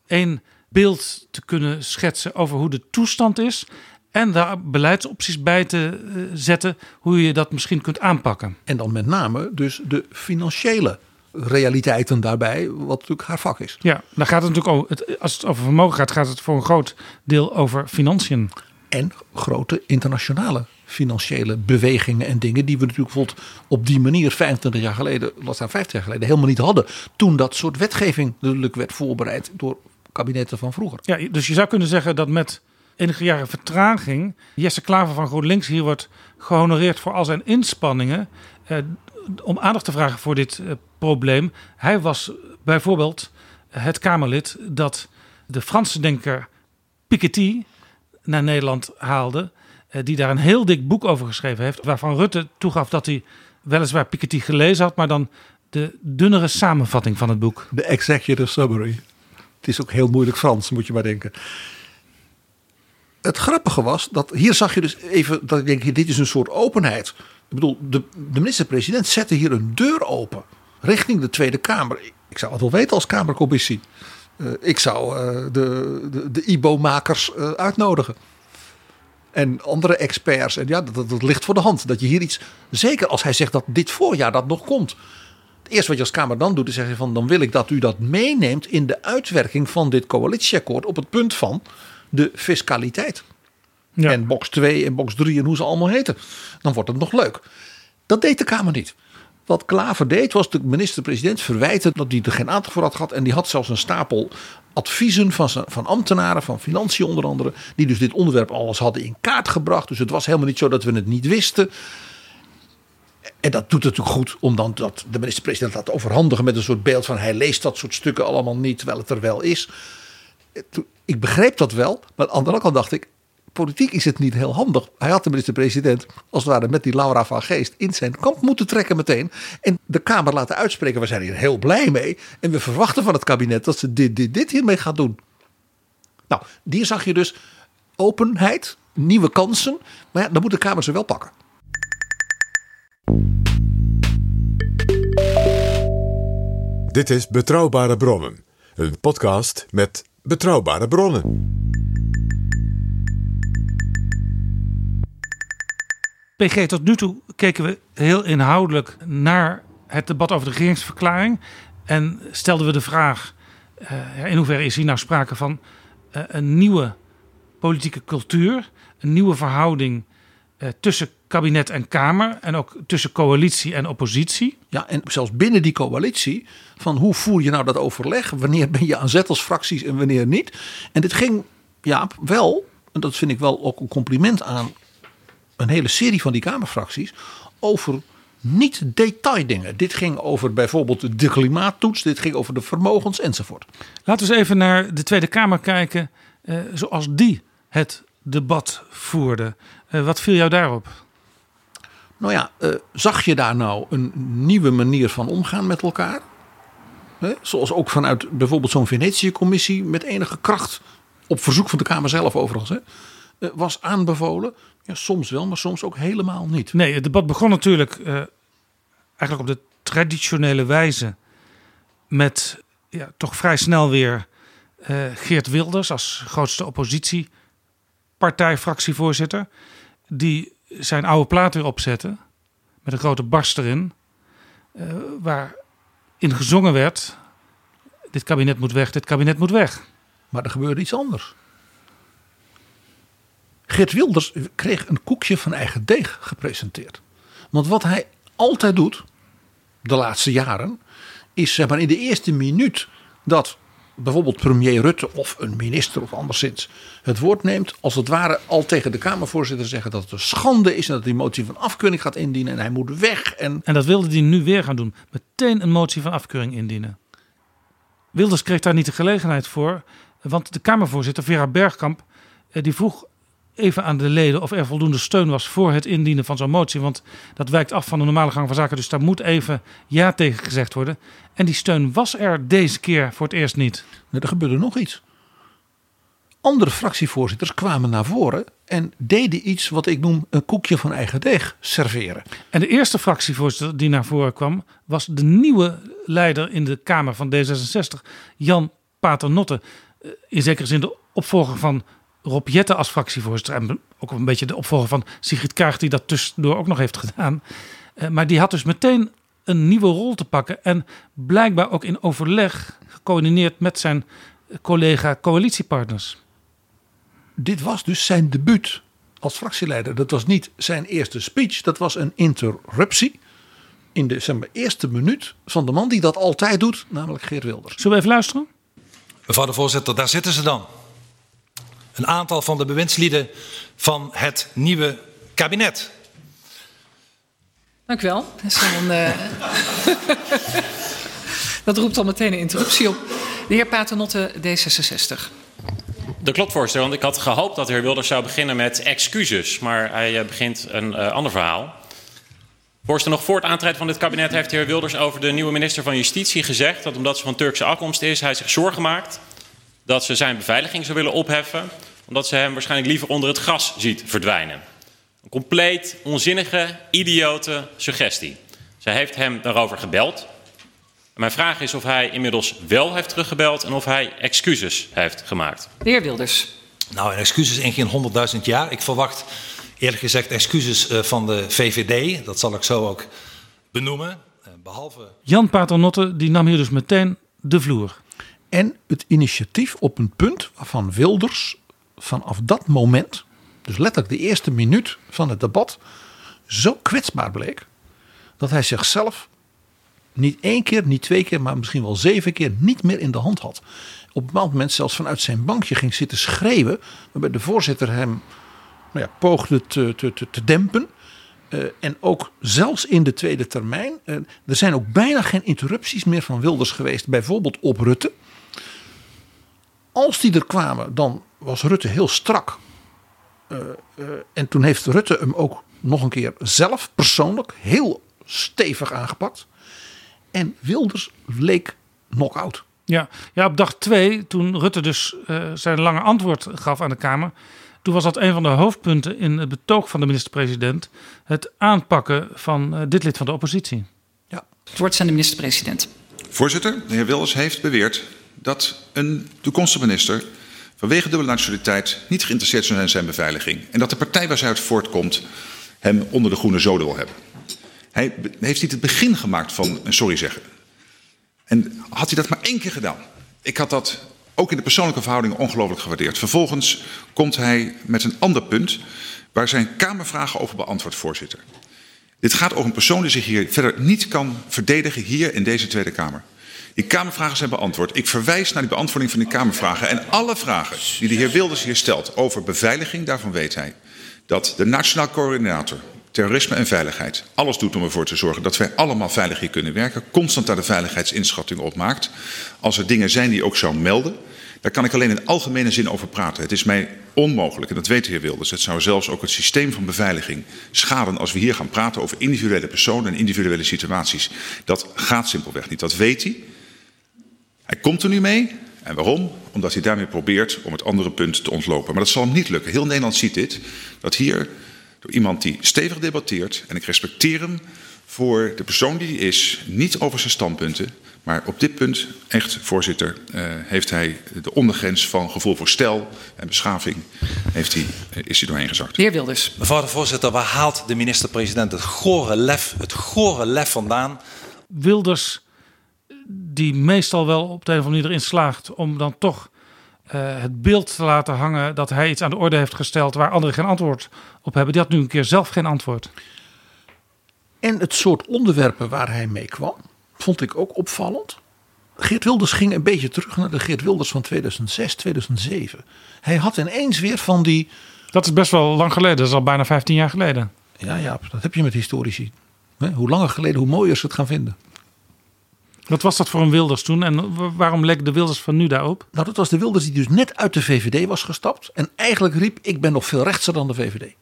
één beeld te kunnen schetsen over hoe de toestand is. En daar beleidsopties bij te eh, zetten hoe je dat misschien kunt aanpakken. En dan met name dus de financiële realiteiten daarbij, wat natuurlijk haar vak is. Ja, dan gaat het natuurlijk over, het, als het over vermogen gaat, gaat het voor een groot deel over financiën. En grote internationale financiële bewegingen en dingen die we natuurlijk bijvoorbeeld op die manier 25 jaar geleden, laat staan 50 jaar geleden, helemaal niet hadden. Toen dat soort wetgeving natuurlijk werd voorbereid door kabinetten van vroeger. Ja, dus je zou kunnen zeggen dat met enige jaren vertraging Jesse Klaver van GroenLinks hier wordt gehonoreerd voor al zijn inspanningen eh, om aandacht te vragen voor dit eh, probleem. Hij was bijvoorbeeld het Kamerlid dat de Franse denker Piketty naar Nederland haalde, eh, die daar een heel dik boek over geschreven heeft, waarvan Rutte toegaf dat hij weliswaar Piketty gelezen had, maar dan de dunnere samenvatting van het boek. De executive summary. Het is ook heel moeilijk Frans, moet je maar denken. Het grappige was dat hier zag je dus even dat ik denk, dit is een soort openheid. Ik bedoel, de, de minister-president zette hier een deur open richting de Tweede Kamer. Ik, zou het wel weten als Kamercommissie. Eh, ik zou eh, de, de, de IBO-makers eh, uitnodigen. En andere experts. En ja, dat ligt voor de hand. Dat je hier iets. Zeker als hij zegt dat dit voorjaar dat nog komt. Het eerste wat je als Kamer dan doet, is zeggen van dan wil ik dat u dat meeneemt in de uitwerking van dit coalitieakkoord op het punt van de fiscaliteit. En box 2 en box 3 en hoe ze allemaal heten. Dan wordt het nog leuk. Dat deed de Kamer niet. Wat Klaver deed was de minister-president verwijten dat hij er geen aandacht voor had gehad. En die had zelfs een stapel adviezen van, zijn- van ambtenaren, van financiën onder andere. Die dus dit onderwerp alles hadden in kaart gebracht. Dus het was helemaal niet zo dat we het niet wisten. En dat doet het natuurlijk goed om dan dat de minister-president laat overhandigen met een soort beeld van hij leest dat soort stukken allemaal niet, terwijl het er wel is. Ik begreep dat wel, maar aan de andere kant dacht ik, politiek is het niet heel handig. Hij had de minister-president, als het ware met die Laura van Geest, in zijn kamp moeten trekken meteen. En de Kamer laten uitspreken, we zijn hier heel blij mee. En we verwachten van het kabinet dat ze dit, dit, dit hiermee gaat doen. Nou, hier zag je dus openheid, nieuwe kansen. Maar ja, dan moet de Kamer ze wel pakken. Dit is Betrouwbare Bronnen, een podcast met betrouwbare bronnen. PG, tot nu toe keken we heel inhoudelijk naar het debat over de regeringsverklaring. En stelden we de vraag: eh, in hoeverre is hier nou sprake van eh, een nieuwe politieke cultuur, een nieuwe verhouding tussen kabinet en Kamer en ook tussen coalitie en oppositie? Ja, en zelfs binnen die coalitie, van hoe voer je nou dat overleg? Wanneer ben je aan zet als fracties en wanneer niet? En dit ging, ja, wel, en dat vind ik wel ook een compliment aan een hele serie van die Kamerfracties, over niet detaildingen. Dit ging over bijvoorbeeld de klimaattoets, dit ging over de vermogens enzovoort. Laten we eens even naar de Tweede Kamer kijken, eh, zoals die het debat voerde. Eh, wat viel jou daarop? Nou ja, eh, zag je daar nou een nieuwe manier van omgaan met elkaar? Zoals ook vanuit bijvoorbeeld zo'n Venetië-commissie met enige kracht, op verzoek van de Kamer zelf overigens, eh, was aanbevolen. Ja, soms wel, maar soms ook helemaal niet. Nee, het debat begon natuurlijk eigenlijk op de traditionele wijze met ja, toch vrij snel weer uh, Geert Wilders als grootste oppositiepartijfractievoorzitter. Die zijn oude plaat weer opzette met een grote barst erin. Uh, waarin gezongen werd: Dit kabinet moet weg, dit kabinet moet weg. Maar er gebeurde iets anders. Geert Wilders kreeg een koekje van eigen deeg gepresenteerd. Want wat hij altijd doet, de laatste jaren, is maar in de eerste minuut dat bijvoorbeeld premier Rutte of een minister of anderszins het woord neemt, als het ware al tegen de Kamervoorzitter zeggen dat het een schande is en dat hij een motie van afkeuring gaat indienen en hij moet weg. En, en dat wilde hij nu weer gaan doen. Meteen een motie van afkeuring indienen. Wilders kreeg daar niet de gelegenheid voor, want de Kamervoorzitter Vera Bergkamp eh, die vroeg even aan de leden of er voldoende steun was voor het indienen van zo'n motie. Want dat wijkt af van de normale gang van zaken. Dus daar moet even ja tegen gezegd worden. En die steun was er deze keer voor het eerst niet. er gebeurde nog iets. Andere fractievoorzitters kwamen naar voren en deden iets wat ik noem een koekje van eigen deeg serveren. En de eerste fractievoorzitter die naar voren kwam was de nieuwe leider in de Kamer van D66, Jan Paternotte. Eh, in zekere zin de opvolger van Rob Jette als fractievoorzitter. En ook een beetje de opvolger van Sigrid Kaag, die dat tussendoor ook nog heeft gedaan. Uh, maar die had dus meteen een nieuwe rol te pakken. En blijkbaar ook in overleg gecoördineerd met zijn collega coalitiepartners. Dit was dus zijn debuut als fractieleider. Dat was niet zijn eerste speech, dat was een interruptie. In de zeg maar, eerste minuut van de man die dat altijd doet, namelijk Geert Wilders. Zullen we even luisteren? Mevrouw de voorzitter, daar zitten ze dan een aantal van de bewindslieden van het nieuwe kabinet. Dank u wel. Dat, een, uh... dat, roept al meteen een interruptie op. De heer Paternotte, D66. Dat klopt, voorzitter. Want ik had gehoopt dat de heer Wilders zou beginnen met excuses. Maar hij uh, begint een uh, ander verhaal. Voorzitter, nog voor het aantreden van dit kabinet heeft de heer Wilders over de nieuwe minister van Justitie gezegd dat omdat ze van Turkse afkomst is, hij zich zorgen maakt dat ze zijn beveiliging zou willen opheffen, omdat ze hem waarschijnlijk liever onder het gras ziet verdwijnen. Een compleet onzinnige, idiote suggestie. Zij heeft hem daarover gebeld. Mijn vraag is of hij inmiddels wel heeft teruggebeld en of hij excuses heeft gemaakt. De heer Wilders. Nou, excuses in geen 100.000 jaar. Ik verwacht eerlijk gezegd excuses eh, van de VVD. Dat zal ik zo ook benoemen. Eh, behalve... Jan Paternotte die nam hier dus meteen de vloer. En het initiatief op een punt waarvan Wilders vanaf dat moment, dus letterlijk de eerste minuut van het debat, zo kwetsbaar bleek. Dat hij zichzelf niet één keer, niet twee keer, maar misschien wel zeven keer niet meer in de hand had. Op een bepaald moment zelfs vanuit zijn bankje ging zitten schreeuwen. Waarbij de voorzitter hem nou ja, poogde te, te, te, te dempen. Uh, en ook zelfs in de tweede termijn. Uh, er zijn ook bijna geen interrupties meer van Wilders geweest. Bijvoorbeeld op Rutte. Als die er kwamen, dan was Rutte heel strak. Uh, uh, en toen heeft Rutte hem ook nog een keer zelf persoonlijk heel stevig aangepakt. En Wilders leek knock-out. Ja, ja, op dag twee, toen Rutte dus uh, zijn lange antwoord gaf aan de Kamer. Toen was dat een van de hoofdpunten in het betoog van de minister-president. Het aanpakken van dit lid van de oppositie. Ja. Het woord aan de minister-president. Voorzitter, de heer Wilders heeft beweerd dat een toekomstige minister vanwege dubbele nationaliteit niet geïnteresseerd zijn in zijn beveiliging. En dat de partij waar zij uit voortkomt hem onder de groene zoden wil hebben. Hij heeft niet het begin gemaakt van een sorry zeggen. En had hij dat maar één keer gedaan. Ik had dat ook in de persoonlijke verhoudingen ongelooflijk gewaardeerd. Vervolgens komt hij met een ander punt waar zijn Kamervragen over beantwoordt, voorzitter. Dit gaat over een persoon die zich hier verder niet kan verdedigen hier in deze Tweede Kamer. Die Kamervragen zijn beantwoord. Ik verwijs naar die beantwoording van die Kamervragen. En alle vragen die de heer Wilders hier stelt over beveiliging, daarvan weet hij dat de Nationaal Coördinator Terrorisme en Veiligheid alles doet om ervoor te zorgen dat wij allemaal veilig hier kunnen werken. Constant daar de veiligheidsinschatting op maakt. Als er dingen zijn die ook zou melden, daar kan ik alleen in algemene zin over praten. Het is mij onmogelijk, en dat weet de heer Wilders, het zou zelfs ook het systeem van beveiliging schaden als we hier gaan praten over individuele personen en individuele situaties. Dat gaat simpelweg niet, dat weet hij. Hij komt er nu mee. En waarom? Omdat hij daarmee probeert om het andere punt te ontlopen. Maar dat zal hem niet lukken. Heel Nederland ziet dit. Dat hier door iemand die stevig debatteert. En ik respecteer hem voor de persoon die hij is, niet over zijn standpunten. Maar op dit punt, echt, voorzitter, uh, heeft hij de ondergrens van gevoel voor stijl en beschaving, heeft hij, uh, is hij doorheen gezakt. De heer Wilders. Mevrouw de voorzitter, waar haalt de minister-president het gore lef, het gore lef vandaan? Wilders, die meestal wel op de een of andere manier erin slaagt om dan toch uh, het beeld te laten hangen dat hij iets aan de orde heeft gesteld waar anderen geen antwoord op hebben. Die had nu een keer zelf geen antwoord. En het soort onderwerpen waar hij mee kwam, vond ik ook opvallend. Geert Wilders ging een beetje terug naar de Geert Wilders van 2006, 2007. Hij had ineens weer van die. Dat is best wel lang geleden, dat is al bijna 15 jaar geleden. Ja, ja dat heb je met historici. Hoe langer geleden, hoe mooier ze het gaan vinden. Wat was dat voor een Wilders toen en waarom leek de Wilders van nu daarop? Nou, dat was de Wilders die dus net uit de VVD was gestapt en eigenlijk riep: Ik ben nog veel rechtser dan de VVD.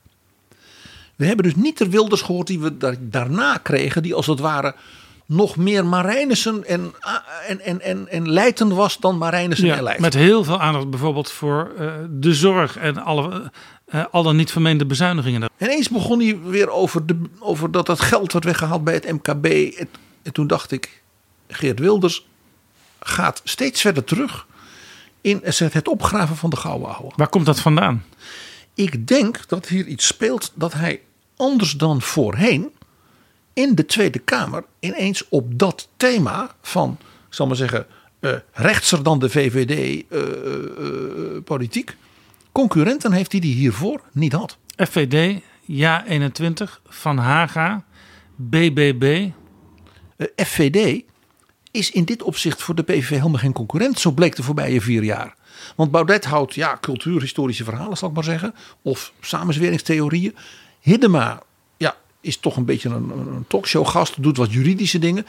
We hebben dus niet de Wilders gehoord die we daarna kregen, die als het ware nog meer Marijnissen en, en, en, en, en Leiden was dan Marijnissen ja, en Leiden. Met heel veel aandacht bijvoorbeeld voor uh, de zorg en alle, uh, al dan niet vermeende bezuinigingen. En eens begon hij weer over, de, over dat dat geld werd weggehaald bij het MKB. En, en toen dacht ik, Geert Wilders gaat steeds verder terug in het opgraven van de gouden ouwe. Waar komt dat vandaan? Ik denk dat hier iets speelt dat hij anders dan voorheen in de Tweede Kamer ineens op dat thema van, ik zal maar zeggen, uh, rechtser dan de VVD uh, uh, politiek, concurrenten heeft die die hiervoor niet had. FVD, Ja 21, Van Haga, BBB. FVD is in dit opzicht voor de PVV helemaal geen concurrent, zo bleek de voorbije vier jaar. Want Baudet houdt ja, cultuurhistorische verhalen, zal ik maar zeggen, of samenzweringstheorieën. Hiddema ja, is toch een beetje een, een talkshowgast, doet wat juridische dingen.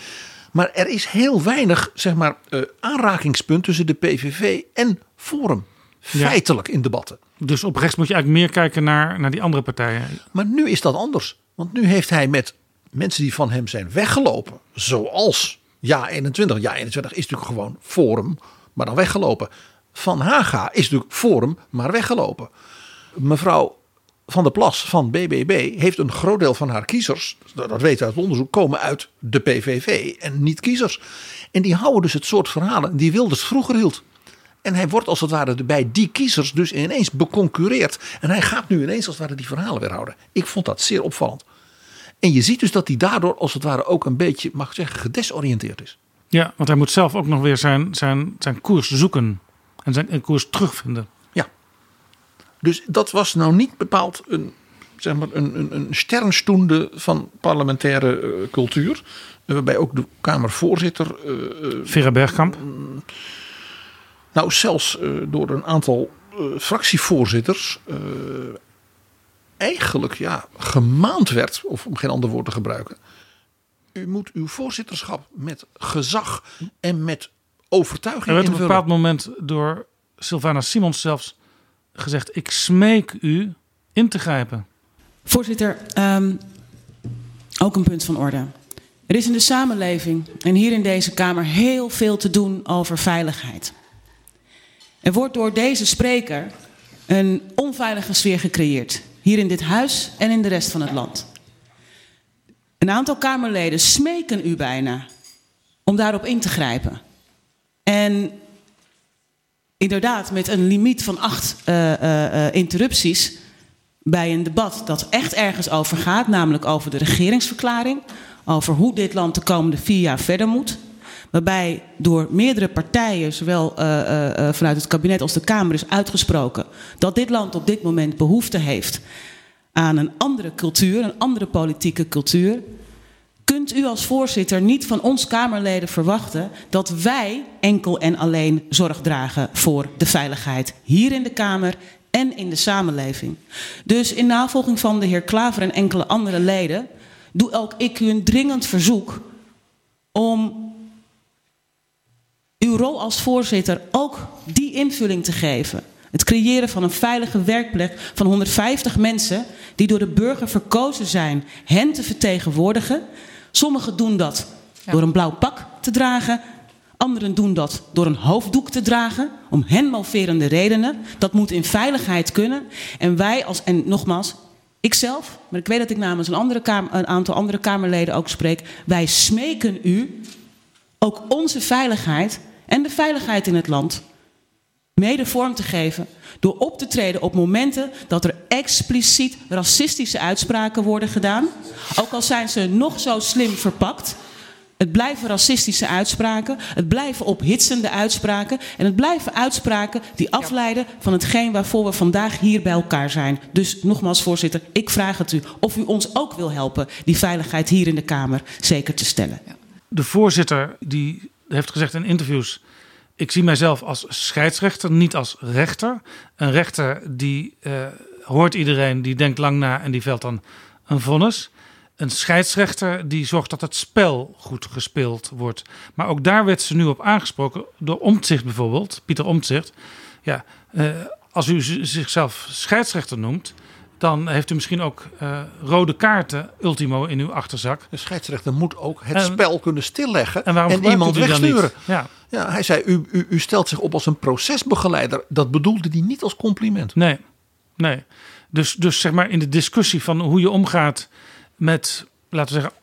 Maar er is heel weinig zeg maar, uh, aanrakingspunt tussen de PVV en Forum. Feitelijk ja. in debatten. Dus op rechts moet je eigenlijk meer kijken naar, naar die andere partijen. Maar nu is dat anders. Want nu heeft hij met mensen die van hem zijn weggelopen, zoals Ja 21. Ja 21 is natuurlijk gewoon Forum, maar dan weggelopen. Van Haga is natuurlijk Forum, maar weggelopen. Mevrouw van der Plas van BBB heeft een groot deel van haar kiezers, dat weten we uit het onderzoek, komen uit de PVV en niet kiezers. En die houden dus het soort verhalen die Wilders vroeger hield. En hij wordt als het ware bij die kiezers dus ineens beconcurreerd. En hij gaat nu ineens als het ware die verhalen weer houden. Ik vond dat zeer opvallend. En je ziet dus dat hij daardoor als het ware ook een beetje, mag ik zeggen, gedesoriënteerd is. Ja, want hij moet zelf ook nog weer zijn, zijn, zijn koers zoeken. En zijn koers terugvinden. Ja. Dus dat was nou niet bepaald een, zeg maar, een, een, een sternstunde van parlementaire uh, cultuur. Waarbij ook de Kamervoorzitter. Uh, Vera Bergkamp. nou, zelfs door een aantal fractievoorzitters. Eigenlijk ja, gemaand werd, of om geen ander woord te gebruiken. U moet uw voorzitterschap met gezag en met overtuiging Er werd op een bepaald moment door Sylvana Simons zelfs gezegd: Ik smeek u in te grijpen. Voorzitter, um, ook een punt van orde. Er is in de samenleving en hier in deze Kamer heel veel te doen over veiligheid. Er wordt door deze spreker een onveilige sfeer gecreëerd. Hier in dit huis en in de rest van het land. Een aantal Kamerleden smeken u bijna om daarop in te grijpen. En inderdaad, met een limiet van acht uh, uh, interrupties bij een debat dat echt ergens over gaat, namelijk over de regeringsverklaring, over hoe dit land de komende vier jaar verder moet. Waarbij door meerdere partijen, zowel vanuit het kabinet als de Kamer, is uitgesproken dat dit land op dit moment behoefte heeft aan een andere cultuur, een andere politieke cultuur. Kunt u als voorzitter niet van ons Kamerleden verwachten dat wij enkel en alleen zorg dragen voor de veiligheid hier in de Kamer en in de samenleving? Dus in navolging van de heer Klaver en enkele andere leden doe ook ik u een dringend verzoek om uw rol als voorzitter ook die invulling te geven. Het creëren van een veilige werkplek van 150 mensen die door de burger verkozen zijn hen te vertegenwoordigen. Sommigen doen dat ja. door een blauw pak te dragen. Anderen doen dat door een hoofddoek te dragen. Om hen moverende redenen. Dat moet in veiligheid kunnen. En wij als, en nogmaals, Ikzelf, maar ik weet dat ik namens een, andere kamer, een aantal andere Kamerleden ook spreek. Wij smeken u ook onze veiligheid en de veiligheid in het land mede vorm te geven door op te treden op momenten dat er expliciet racistische uitspraken worden gedaan. Ook al zijn ze nog zo slim verpakt. Het blijven racistische uitspraken, het blijven ophitsende uitspraken en het blijven uitspraken die afleiden van hetgeen waarvoor we vandaag hier bij elkaar zijn. Dus nogmaals, voorzitter, ik vraag het u of u ons ook wil helpen die veiligheid hier in de Kamer zeker te stellen. De voorzitter die heeft gezegd in interviews ik zie mijzelf als scheidsrechter, niet als rechter. Een rechter die uh, hoort iedereen, die denkt lang na en die velt dan een vonnis. Een scheidsrechter die zorgt dat het spel goed gespeeld wordt. Maar ook daar werd ze nu op aangesproken door Omtzigt bijvoorbeeld, Pieter Omtzigt. Ja, uh, als u zichzelf scheidsrechter noemt, dan heeft u misschien ook uh, rode kaarten ultimo in uw achterzak. De scheidsrechter moet ook het spel kunnen stilleggen en, en iemand wegsturen. Ja. ja, hij zei, u, u, u stelt zich op als een procesbegeleider. Dat bedoelde hij niet als compliment. Nee, nee. Dus, dus zeg maar in de discussie van hoe je omgaat met, laten we zeggen,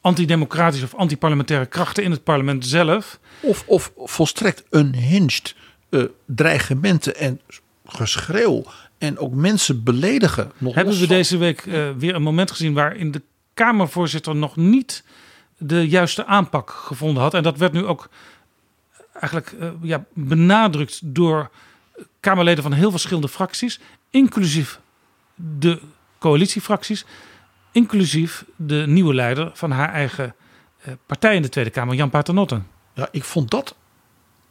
antidemocratische of antiparlementaire krachten in het parlement zelf. Of, of volstrekt unhinged uh, dreigementen en geschreeuw en ook mensen beledigen. Nog Hebben we deze week uh, weer een moment gezien waarin de Kamervoorzitter nog niet de juiste aanpak gevonden had. En dat werd nu ook eigenlijk uh, ja, benadrukt door Kamerleden van heel verschillende fracties, inclusief de coalitiefracties, inclusief de nieuwe leider van haar eigen partij in de Tweede Kamer, Jan Paternotte. Ja, ik vond dat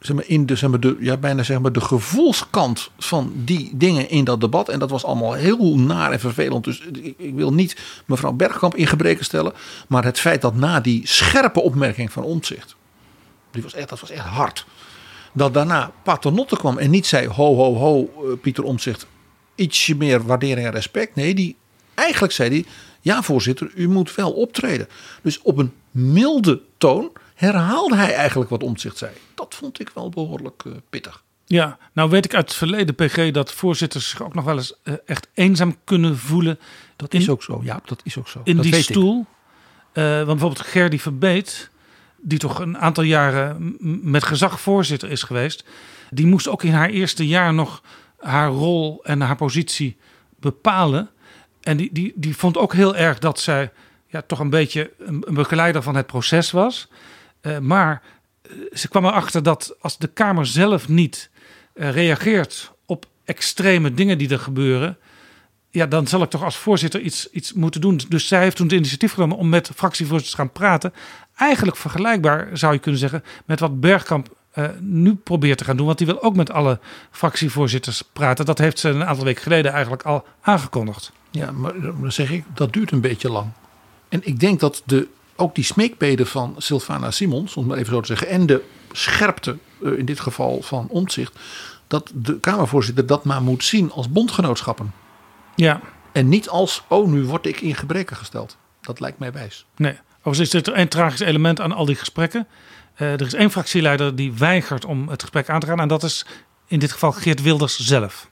zeg maar, in de, zeg maar, de, ja, bijna zeg maar, de gevoelskant van die dingen in dat debat. En dat was allemaal heel naar en vervelend. Dus ik, wil niet mevrouw Bergkamp in gebreken stellen. Maar het feit dat na die scherpe opmerking van Omtzigt. Die was echt, dat was echt hard. Dat daarna Paternotte kwam en niet zei: ho, ho, ho, eh, Pieter Omtzigt. Ietsje meer waardering en respect. Nee, die, eigenlijk zei hij: ja, voorzitter, u moet wel optreden. Dus op een milde toon herhaalde hij eigenlijk wat Omtzigt zei. Dat vond ik wel behoorlijk uh, pittig. Ja, nou weet ik uit het verleden, PG, dat voorzitters zich ook nog wel eens uh, echt eenzaam kunnen voelen. Dat is ook zo, ja, dat is ook zo. In dat die stoel. Uh, want bijvoorbeeld Gerdy Verbeet, die toch een aantal jaren met gezag voorzitter is geweest. Die moest ook in haar eerste jaar nog haar rol en haar positie bepalen. En die, die, die vond ook heel erg dat zij ja, toch een beetje een, een begeleider van het proces was. Uh, maar ze kwam erachter dat als de Kamer zelf niet uh, reageert op extreme dingen die er gebeuren. Ja, dan zal ik toch als voorzitter iets, iets moeten doen. Dus zij heeft toen het initiatief genomen om met fractievoorzitters te gaan praten. Eigenlijk vergelijkbaar zou je kunnen zeggen met wat Bergkamp nu probeert te gaan doen. Want die wil ook met alle fractievoorzitters praten. Dat heeft ze een aantal weken geleden eigenlijk al aangekondigd. Ja, maar dan zeg ik, dat duurt een beetje lang. En ik denk dat de ook die smeekbeden van Sylvana Simons, om het maar even zo te zeggen, en de scherpte uh, in dit geval van Omtzigt, dat de Kamervoorzitter dat maar moet zien als bondgenootschappen. Ja. En niet als, oh, nu word ik in gebreken gesteld. Dat lijkt mij wijs. Nee, overigens is er een tragisch element aan al die gesprekken. Uh, er is één fractieleider die weigert om het gesprek aan te gaan. En dat is in dit geval Geert Wilders zelf.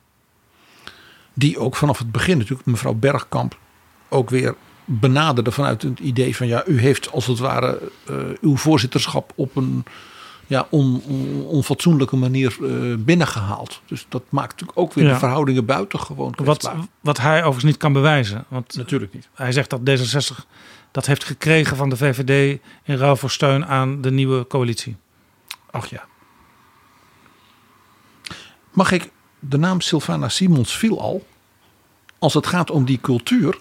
Die ook vanaf het begin natuurlijk mevrouw Bergkamp ook weer benaderde vanuit het idee van ja, u heeft als het ware uh, uw voorzitterschap op een ja, on, on, onfatsoenlijke manier uh, binnengehaald. Dus dat maakt natuurlijk ook weer ja. de verhoudingen buitengewoon wat, wat hij overigens niet kan bewijzen. Want natuurlijk niet. Hij zegt dat D66 dat heeft gekregen van de VVD in ruil voor steun aan de nieuwe coalitie. Ach ja. Mag ik, de naam Sylvana Simons viel al. Als het gaat om die cultuur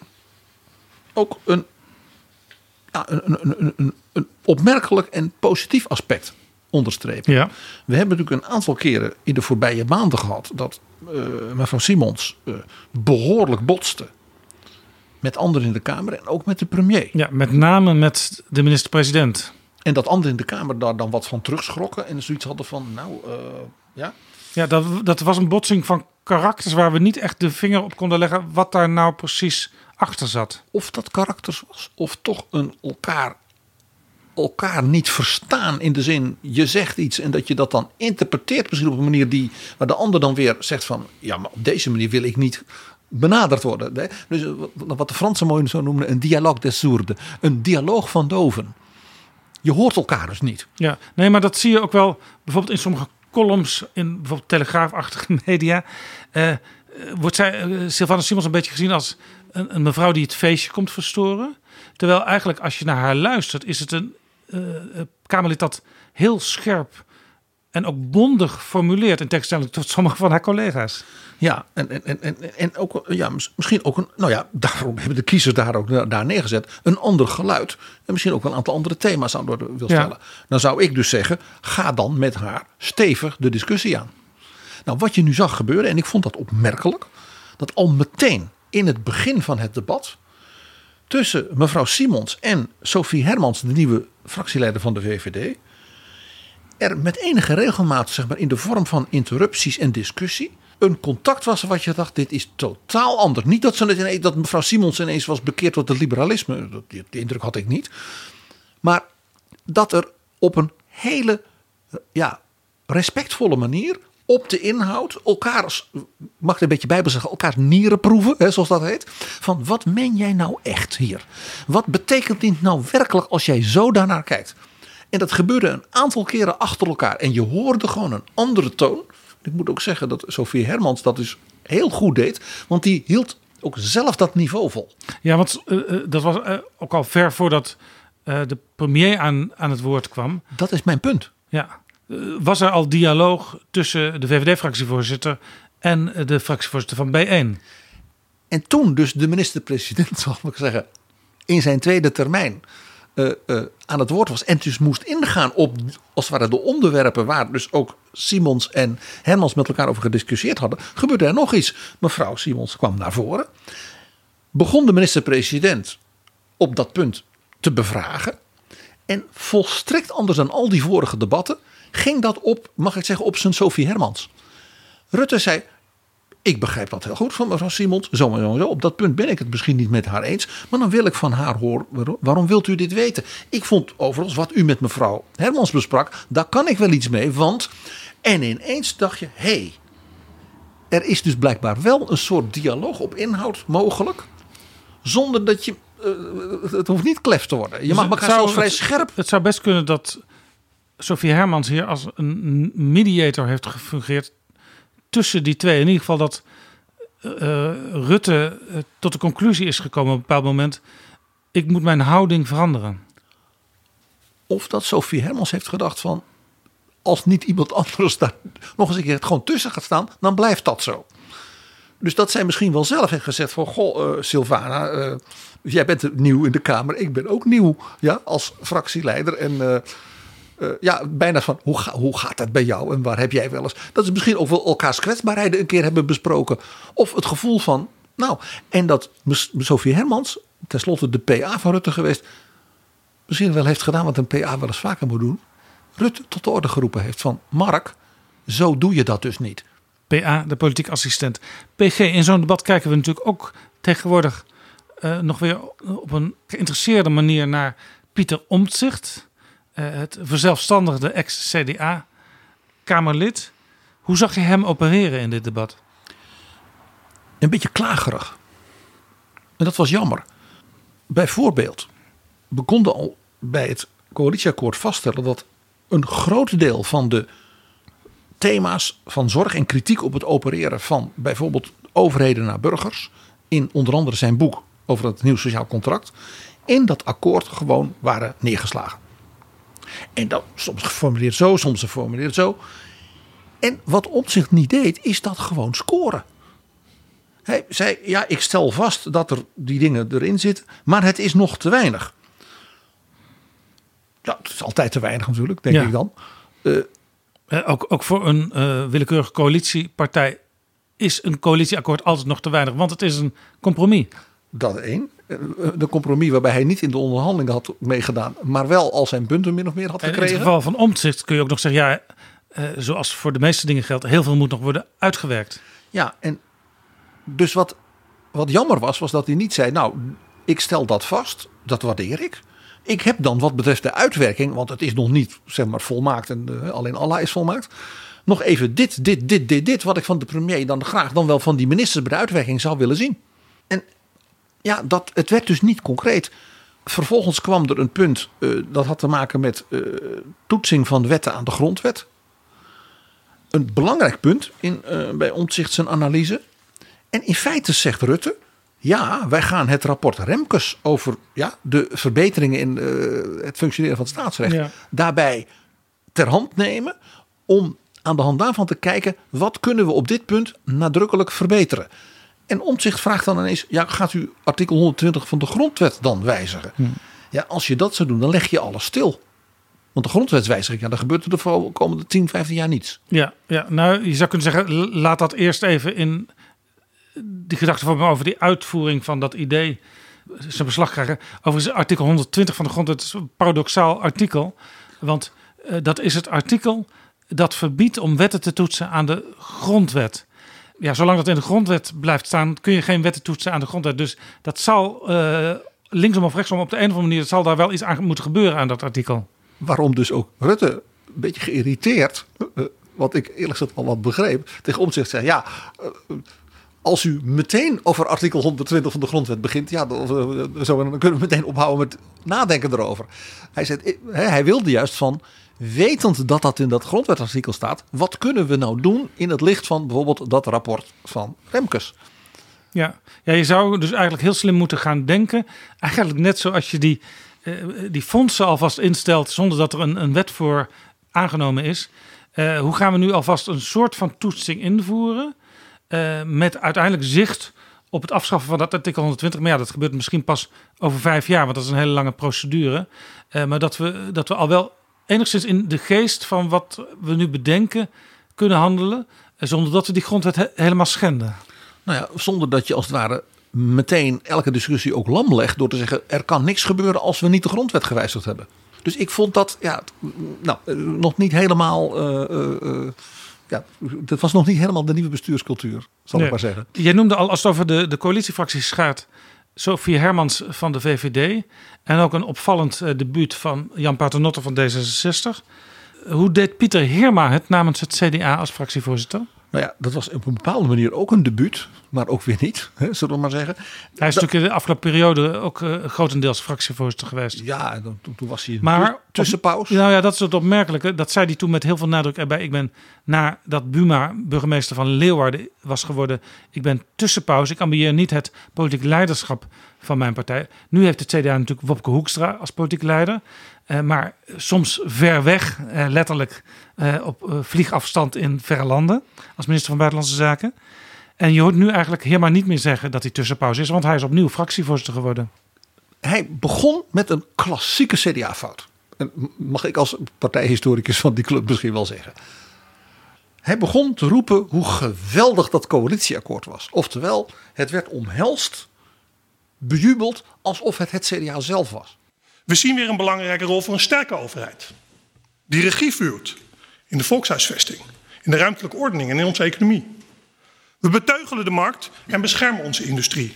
ook een, ja, een, een, opmerkelijk en positief aspect onderstrepen. Ja. We hebben natuurlijk een aantal keren in de voorbije maanden gehad dat uh, mevrouw Simons uh, behoorlijk botste met anderen in de Kamer en ook met de premier. Ja, met name met de minister-president. En dat anderen in de Kamer daar dan wat van terugschrokken en zoiets hadden van, nou uh, ja. Ja, dat, dat was een botsing van karakters waar we niet echt de vinger op konden leggen wat daar nou precies achter zat. Of dat karakters was, of toch een elkaar, elkaar niet verstaan in de zin, je zegt iets en dat je dat dan interpreteert misschien op een manier die, waar de ander dan weer zegt van, ja maar op deze manier wil ik niet benaderd worden. Hè? Dus eh, wat- de Fransen mooi zo noemen een dialogue des sourds. Een dialoog van doven. Je hoort elkaar dus niet. Ja, nee, maar dat zie je ook wel bijvoorbeeld in sommige columns in bijvoorbeeld telegraafachtige media. eh, wordt zij, eh, Sylvana Simons een beetje gezien als een, een mevrouw die het feestje komt verstoren. Terwijl eigenlijk als je naar haar luistert, is het een eh, eh, Kamerlid dat heel scherp en ook bondig formuleert in tegenstelling tot sommige van haar collega's. Ja, en, en, en, en, en ook, ja, mis- misschien ook een, nou ja, daarom hebben de kiezers daar ook daar neergezet. Een ander geluid. En misschien ook wel een aantal andere thema's aan wil Ja. stellen. Dan zou ik dus zeggen, ga dan met haar stevig de discussie aan. Nou, wat je nu zag gebeuren, en ik vond dat opmerkelijk, dat al meteen in het begin van het debat tussen mevrouw Simons en Sophie Hermans, de nieuwe fractieleider van de VVD, er met enige regelmaat, zeg maar, in de vorm van interrupties en discussie, een contact was wat je dacht, dit is totaal anders. Niet dat, ze ineens, dat mevrouw Simons ineens was bekeerd tot het liberalisme, die indruk had ik niet. Maar dat er op een hele ja, respectvolle manier op de inhoud elkaar, mag ik een beetje bij zeggen, elkaars nieren proeven, hè, zoals dat heet. Van wat meen jij nou echt hier? Wat betekent dit nou werkelijk als jij zo daarnaar kijkt? En dat gebeurde een aantal keren achter elkaar. En je hoorde gewoon een andere toon. Ik moet ook zeggen dat Sofie Hermans dat dus heel goed deed. Want die hield ook zelf dat niveau vol. Ja, want eh, eh, dat was eh, ook al ver voordat de premier aan, aan het woord kwam. Dat is mijn punt. Ja. Eh, was er al dialoog tussen de VVD-fractievoorzitter en eh, de fractievoorzitter van B1? En toen dus de minister-president, zal ik zeggen, in zijn tweede termijn eh, aan het woord was. En dus moest ingaan op, als het de onderwerpen waar dus ook Simons en Hermans met elkaar over gediscussieerd hadden. Gebeurde er nog iets. Mevrouw Simons kwam naar voren. Begon de minister-president op dat punt te bevragen. En volstrekt anders dan al die vorige debatten ging dat op, mag ik zeggen, op zijn Sophie Hermans. Rutte zei, ik begrijp dat heel goed van mevrouw Simons. Zo en zo. Op dat punt ben ik het misschien niet met haar eens. Maar dan wil ik van haar horen. waarom- wilt u dit weten? Ik vond overigens wat u met mevrouw Hermans besprak. Daar kan ik wel iets mee. Want. En ineens dacht je. Hé. Hey, er is dus blijkbaar wel een soort dialoog op inhoud mogelijk. Zonder dat je. eh, het hoeft niet klef te worden. Je mag Dus elkaar het zou- zelfs vrij scherp. Het zou best kunnen dat Sophie Hermans hier als een mediator heeft gefungeerd tussen die twee. In ieder geval dat eh, Rutte eh, tot de conclusie is gekomen op een bepaald moment. Ik moet mijn houding veranderen. Of dat Sophie Hermans heeft gedacht van. Als niet iemand anders daar nog eens een keer het gewoon tussen gaat staan, dan blijft dat zo. Dus dat zij misschien wel zelf heeft gezegd van... Goh, eh, Sylvana, eh, jij bent nieuw in de Kamer. Ik ben ook nieuw ja, als fractieleider. En eh, eh, ja, bijna van, hoe, hoe gaat het bij jou? En waar heb jij wel eens... Dat is misschien ook wel elkaars kwetsbaarheden een keer hebben besproken. Of het gevoel van... Nou, en dat Sophie Hermans, tenslotte de PA van Rutte geweest... misschien wel heeft gedaan wat een PA wel eens vaker moet doen. Rutte tot de orde geroepen heeft van... Mark, zo doe je dat dus niet. PA, de politiek assistent. PG, in zo'n debat kijken we natuurlijk ook tegenwoordig eh, nog weer op een geïnteresseerde manier naar Pieter Omtzigt. Eh, het verzelfstandigde ex-CDA-Kamerlid. Hoe zag je hem opereren in dit debat? een beetje klagerig. En dat was jammer. Bijvoorbeeld, we konden al bij het coalitieakkoord vaststellen dat een groot deel van de thema's van zorg en kritiek op het opereren van bijvoorbeeld overheden naar burgers, in onder andere zijn boek over het nieuw sociaal contract, in dat akkoord gewoon waren neergeslagen. En dat soms geformuleerd zo, soms geformuleerd zo. En wat Omtzigt niet deed, is dat gewoon scoren. Hij zei, ja, ik stel vast dat er die dingen erin zitten, maar het is nog te weinig. Ja, het is altijd te weinig natuurlijk, denk Ja. ik dan. Eh, ook, ook voor een eh, willekeurige coalitiepartij is een coalitieakkoord altijd nog te weinig, want het is een compromis. Dat één. Eh, De compromis waarbij hij niet in de onderhandelingen had meegedaan, maar wel al zijn punten min of meer had En in gekregen. het geval van omzicht kun je ook nog zeggen, ja, eh, zoals voor de meeste dingen geldt, heel veel moet nog worden uitgewerkt. Ja, en dus wat, wat jammer was, was dat hij niet zei: Nou, ik stel dat vast, dat waardeer ik. Ik heb dan wat betreft de uitwerking, want het is nog niet zeg maar volmaakt en eh, alleen Allah is volmaakt. nog even dit, dit, dit, dit, dit, wat ik van de premier dan graag dan wel van die ministers bij de uitwerking zou willen zien. Ja, dat, het werd dus niet concreet. Vervolgens kwam er een punt eh, dat had te maken met eh, toetsing van wetten aan de grondwet. Een belangrijk punt in, eh, bij Omtzigt zijn analyse. En in feite zegt Rutte, ja, wij gaan het rapport Remkes over ja, de verbeteringen in het functioneren van het staatsrecht Ja. daarbij ter hand nemen om aan de hand daarvan te kijken wat kunnen we op dit punt nadrukkelijk verbeteren. En Omtzigt vraagt dan ineens, ja, gaat u artikel 120 van de grondwet dan wijzigen? Ja, als je dat zou doen, dan leg je alles stil. Want de grondwetswijziging, ja, dan gebeurt er de komende 10, 15 jaar niets. Ja, ja, nou je zou kunnen zeggen, laat dat eerst even in die gedachte van me over die uitvoering van dat idee zijn beslag krijgen. Overigens, artikel 120 van de grondwet is een paradoxaal artikel. Want eh, dat is het artikel dat verbiedt om wetten te toetsen aan de grondwet. Ja, zolang dat in de grondwet blijft staan, kun je geen wetten toetsen aan de grondwet. Dus dat zal eh, linksom of rechtsom op de een of andere manier, zal daar wel iets aan moeten gebeuren aan dat artikel. Waarom dus ook Rutte een beetje geïrriteerd, eh, wat ik eerlijk gezegd al wat begreep, tegen Omtzigt zei: ja, eh, als u meteen over artikel 120 van de grondwet begint, ja, dan, eh, dan kunnen we meteen ophouden met nadenken erover. Hij, zei, eh, hij wilde juist van, wetend dat dat in dat grondwetartikel staat, wat kunnen we nou doen in het licht van bijvoorbeeld dat rapport van Remkes? Ja. ja, je zou dus eigenlijk heel slim moeten gaan denken. Eigenlijk net zoals je die, eh, die fondsen alvast instelt zonder dat er een, een wet voor aangenomen is. Eh, hoe gaan we nu alvast een soort van toetsing invoeren? eh, met uiteindelijk zicht op het afschaffen van dat artikel 120. Maar ja, dat gebeurt misschien pas over vijf jaar, want dat is een hele lange procedure. Maar dat we, dat we al wel enigszins in de geest van wat we nu bedenken kunnen handelen. eh, zonder dat we die grondwet he- helemaal schenden. Nou ja, zonder dat je als het ware meteen elke discussie ook lam legt door te zeggen er kan niks gebeuren als we niet de grondwet gewijzigd hebben. Dus ik vond dat ja, nou, eh, nog niet helemaal. eh, ja, dat was nog niet helemaal de nieuwe bestuurscultuur, zal Nee. ik maar zeggen. Jij noemde al, als het over de, de coalitiefracties gaat, Sophie Hermans van de VVD. En ook een opvallend eh, debuut van Jan Paternotte van D66. Hoe deed Pieter Heerma het namens het CDA als fractievoorzitter? Nou ja, dat was op een bepaalde manier ook een debuut, maar ook weer niet, hè, zullen we maar zeggen. Hij is natuurlijk in de afgelopen periode ook eh, grotendeels fractievoorzitter geweest. Ja, dan- toen, toen was hij Maar tussenpauze. Nou ja, dat is het opmerkelijke. Dat zei hij toen met heel veel nadruk erbij. Ik ben nadat Buma burgemeester van Leeuwarden was geworden. Ik ben tussenpauze. Ik ambieer niet het politiek leiderschap van mijn partij. Nu heeft het CDA natuurlijk Wopke Hoekstra als politiek leider. Eh, maar soms ver weg, eh, letterlijk eh, op vliegafstand in verre landen. Als minister van Buitenlandse Zaken. En je hoort nu eigenlijk helemaal niet meer zeggen dat hij tussenpauze is. Want hij is opnieuw fractievoorzitter geworden. Hij begon met een klassieke CDA-fout. Mag ik als partijhistoricus van die club misschien wel zeggen. Hij begon te roepen hoe geweldig dat coalitieakkoord was. Oftewel, het werd omhelst, bejubeld, alsof het het CDA zelf was. We zien weer een belangrijke rol voor een sterke overheid. Die regie voert in de volkshuisvesting, in de ruimtelijke ordening en in onze economie. We beteugelen de markt en beschermen onze industrie.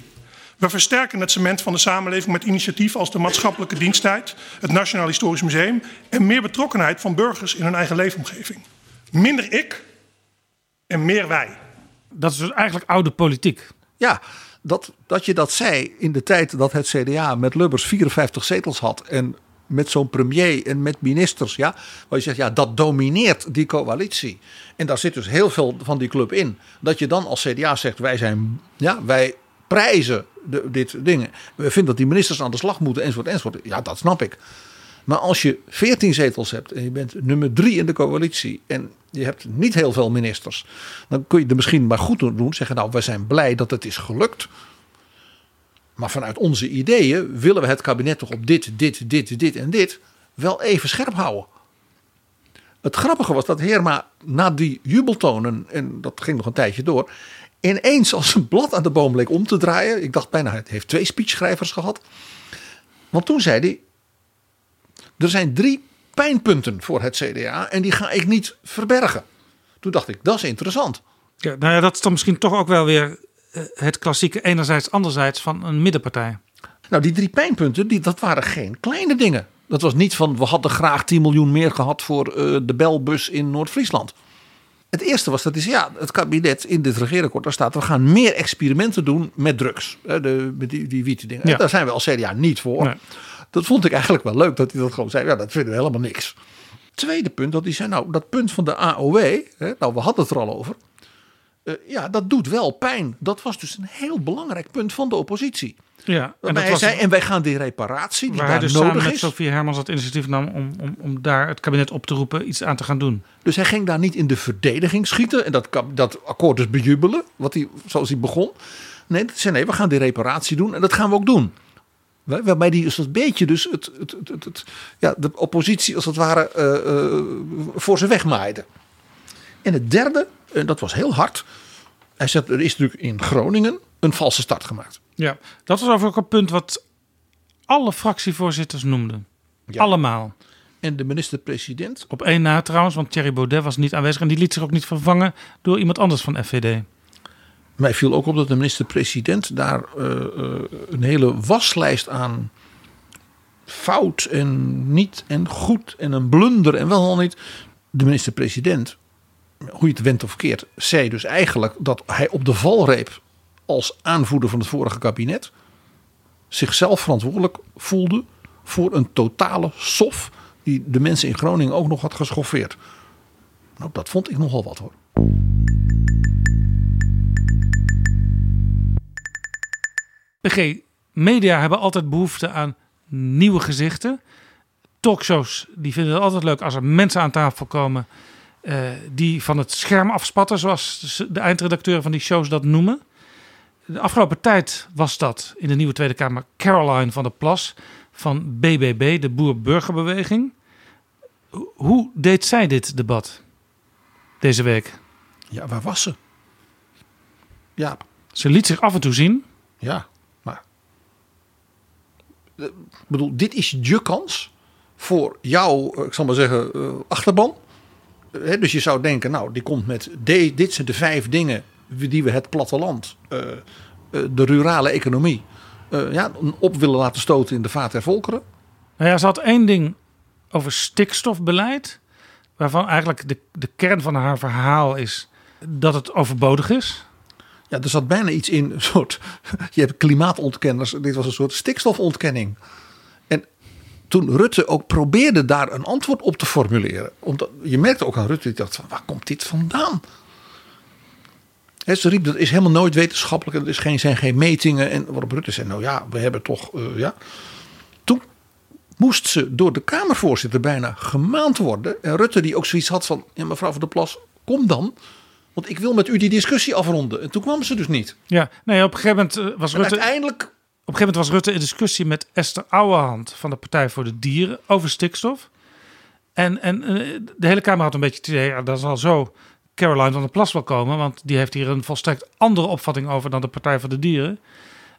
We versterken het cement van de samenleving met initiatieven als de maatschappelijke diensttijd, het Nationaal Historisch Museum en meer betrokkenheid van burgers in hun eigen leefomgeving. Minder ik en meer wij. Dat is dus eigenlijk oude politiek. Ja, dat, dat je dat zei in de tijd dat het CDA met Lubbers 54 zetels had. En met zo'n premier en met ministers. Ja, waar je zegt, ja, dat domineert die coalitie. En daar zit dus heel veel van die club in. Dat je dan als CDA zegt, wij zijn, ja, wij prijzen dit dingen. We vinden dat die ministers aan de slag moeten, enzovoort, enzovoort. Ja, dat snap ik. Maar als je 14 zetels hebt en je bent nummer drie in de coalitie en je hebt niet heel veel ministers, dan kun je er misschien maar goed doen. Zeggen, nou, we zijn blij dat het is gelukt. Maar vanuit onze ideeën willen we het kabinet toch op dit, dit, dit, dit en dit wel even scherp houden. Het grappige was dat Heerma na die jubeltonen, en dat ging nog een tijdje door, ineens als een blad aan de boom leek om te draaien. Ik dacht bijna, het heeft twee speechschrijvers gehad. Want toen zei hij, er zijn drie pijnpunten voor het CDA en die ga ik niet verbergen. Toen dacht ik, dat is interessant. Ja, nou ja, dat is dan misschien toch ook wel weer eh, het klassieke enerzijds, anderzijds van een middenpartij. Nou, die drie pijnpunten, die, dat waren geen kleine dingen. Dat was niet van, we hadden graag 10 miljoen meer gehad voor eh, de belbus in Noord-Friesland. Het eerste was dat is ja, het kabinet in dit regeerakkoord daar staat we gaan meer experimenten doen met drugs, hè, de, die, die wieten dingen. Ja. Daar zijn we als CDA niet voor. Nee. Dat vond ik eigenlijk wel leuk dat hij dat gewoon zei. Ja, dat vinden we helemaal niks. Tweede punt, dat hij zei, nou, dat punt van de AOW, hè, nou, we hadden het er al over. Eh, ja, dat doet wel pijn. Dat was dus een heel belangrijk punt van de oppositie. Ja, en dat hij was zei, en wij gaan die reparatie die waar hij daar dus samen nodig met is. Sofie Hermans het initiatief nam om, om, om daar het kabinet op te roepen iets aan te gaan doen. Dus hij ging daar niet in de verdediging schieten en dat, dat akkoord dus bejubelen, wat hij, zoals hij begon. Nee, hij zei nee, we gaan die reparatie doen en dat gaan we ook doen. Waar- Waarbij die dus een beetje dus het, het, het, het, het- ja, de oppositie als het ware eh, eh, voor ze wegmaaide. En het derde, en dat was heel hard. Hij zegt, er is natuurlijk in Groningen een valse start gemaakt. Ja, dat was overigens ook een punt wat alle fractievoorzitters noemden. Allemaal. En de minister-president? Op één na trouwens, want Thierry Baudet was niet aanwezig en die liet zich ook niet vervangen door iemand anders van FVD. Mij viel ook op dat de minister-president daar eh, eh, een hele waslijst aan fout en niet en goed en een blunder en wel al niet. De minister-president, hoe je het went of keert, zei dus eigenlijk dat hij op de valreep als aanvoerder van het vorige kabinet zichzelf verantwoordelijk voelde voor een totale sof die de mensen in Groningen ook nog had geschoffeerd. Nou, dat vond ik nogal wat hoor. PG, media hebben altijd behoefte aan nieuwe gezichten. Talkshows die vinden het altijd leuk als er mensen aan tafel komen eh, die van het scherm afspatten, zoals de eindredacteuren van die shows dat noemen. De afgelopen tijd was dat in de nieuwe Tweede Kamer Caroline van der Plas van BBB, de Boer-Burgerbeweging. Ho- Hoe deed zij dit debat deze week? Ja, waar was ze? Ja, Ze liet zich af en toe zien. Ja, bedoel, dit is je kans voor jouw, eh, ik zal maar zeggen, eh, achterban. Dus je zou denken, nou, die komt met. De, dit zijn de vijf dingen die we het platteland, eh, de rurale economie, ja, op willen laten stoten in de vaart der volkeren. Nou ja, ze had één ding over stikstofbeleid. Waarvan eigenlijk de, de kern van haar verhaal is dat het overbodig is. Ja, er zat bijna iets in, een soort. Je hebt klimaatontkenners. Dit was een soort stikstofontkenning. En toen Rutte ook probeerde daar een antwoord op te formuleren. Omdat, je merkte ook aan Rutte, die dacht van, waar komt dit vandaan? Hè, ze riep, dat is helemaal nooit wetenschappelijk. Er is geen, zijn geen metingen. En waarop Rutte zei, nou ja, we hebben toch, eh, ja. Toen moest ze door de Kamervoorzitter bijna gemaand worden. En Rutte die ook zoiets had van, ja mevrouw van der Plas, kom dan. Want ik wil met u die discussie afronden. En toen kwam ze dus niet. Ja, nee, op een gegeven moment eh, was En Rutte. uiteindelijk. Op een gegeven moment was Rutte in discussie met Esther Ouwehand van de Partij voor de Dieren over stikstof. En, en eh, de hele Kamer had een beetje het idee, ja, dat zal zo Caroline van der Plas wel komen. Want die heeft hier een volstrekt andere opvatting over dan de Partij voor de Dieren.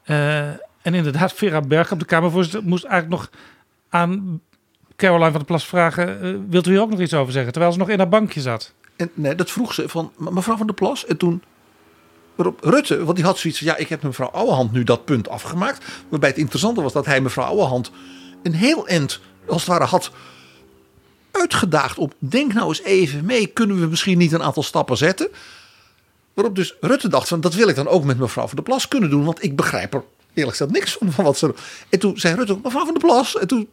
Eh, en inderdaad, Vera Berg op de Kamervoorzitter moest eigenlijk nog aan Caroline van der Plas vragen: Wilt u hier ook nog iets over zeggen? Terwijl ze nog in haar bankje zat. En nee, dat vroeg ze van "Me- mevrouw van der Plas. En toen. Waarop Rutte, want die had zoiets van: ja, ik heb mevrouw Ouwehand nu dat punt afgemaakt. Waarbij het interessante was dat hij mevrouw Ouwehand een heel eind, als het ware, had uitgedaagd op. Denk nou eens even mee, kunnen we misschien niet een aantal stappen zetten? Waarop dus Rutte dacht: van dat wil ik dan ook met mevrouw van der Plas kunnen doen, want ik begrijp er eerlijk gezegd niks van, van wat ze. En toen zei Rutte: mevrouw van der Plas. En toen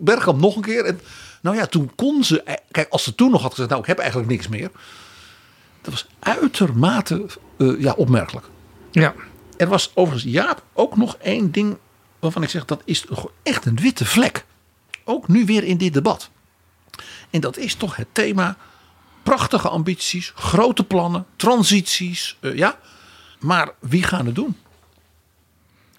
Bergkamp nog een keer. En nou ja, toen kon ze. eh, Kijk, als ze toen nog had gezegd: nou, ik heb eigenlijk niks meer. Dat was uitermate eh, ja, opmerkelijk. Ja. Er was overigens, Jaap, ook nog één ding waarvan ik zeg dat is echt een witte vlek. Ook nu weer in dit debat. En dat is toch het thema prachtige ambities, grote plannen, transities. eh, ja, maar wie gaan het doen?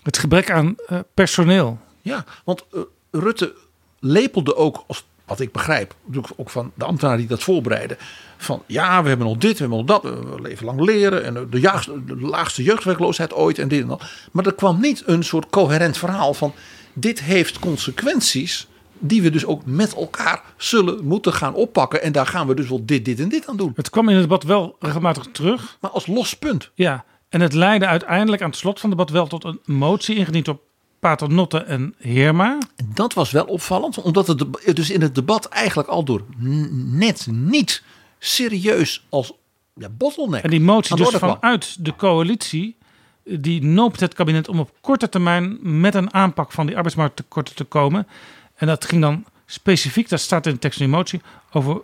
Het gebrek aan eh, personeel. Ja, want eh, Rutte lepelde ook, als, wat ik begrijp, ook van de ambtenaren die dat voorbereiden. Van ja, we hebben nog dit, we hebben nog dat, we leven lang leren. En de, jaagste- de laagste jeugdwerkloosheid ooit en dit en dat. Maar er kwam niet een soort coherent verhaal van dit heeft consequenties die we dus ook met elkaar zullen moeten gaan oppakken. En daar gaan we dus wel dit, dit en dit aan doen. Het kwam in het debat wel regelmatig terug. Maar als los punt. Ja, en het leidde uiteindelijk aan het slot van het debat wel tot een motie ingediend door Paternotte en Heerma. Dat was wel opvallend, omdat het dus in het debat eigenlijk al door net niet serieus als ja, bottleneck En die motie dus kwam. vanuit de coalitie, die noopt het kabinet om op korte termijn met een aanpak van die arbeidsmarkttekorten te komen. En dat ging dan specifiek, dat staat in de tekst van die motie, over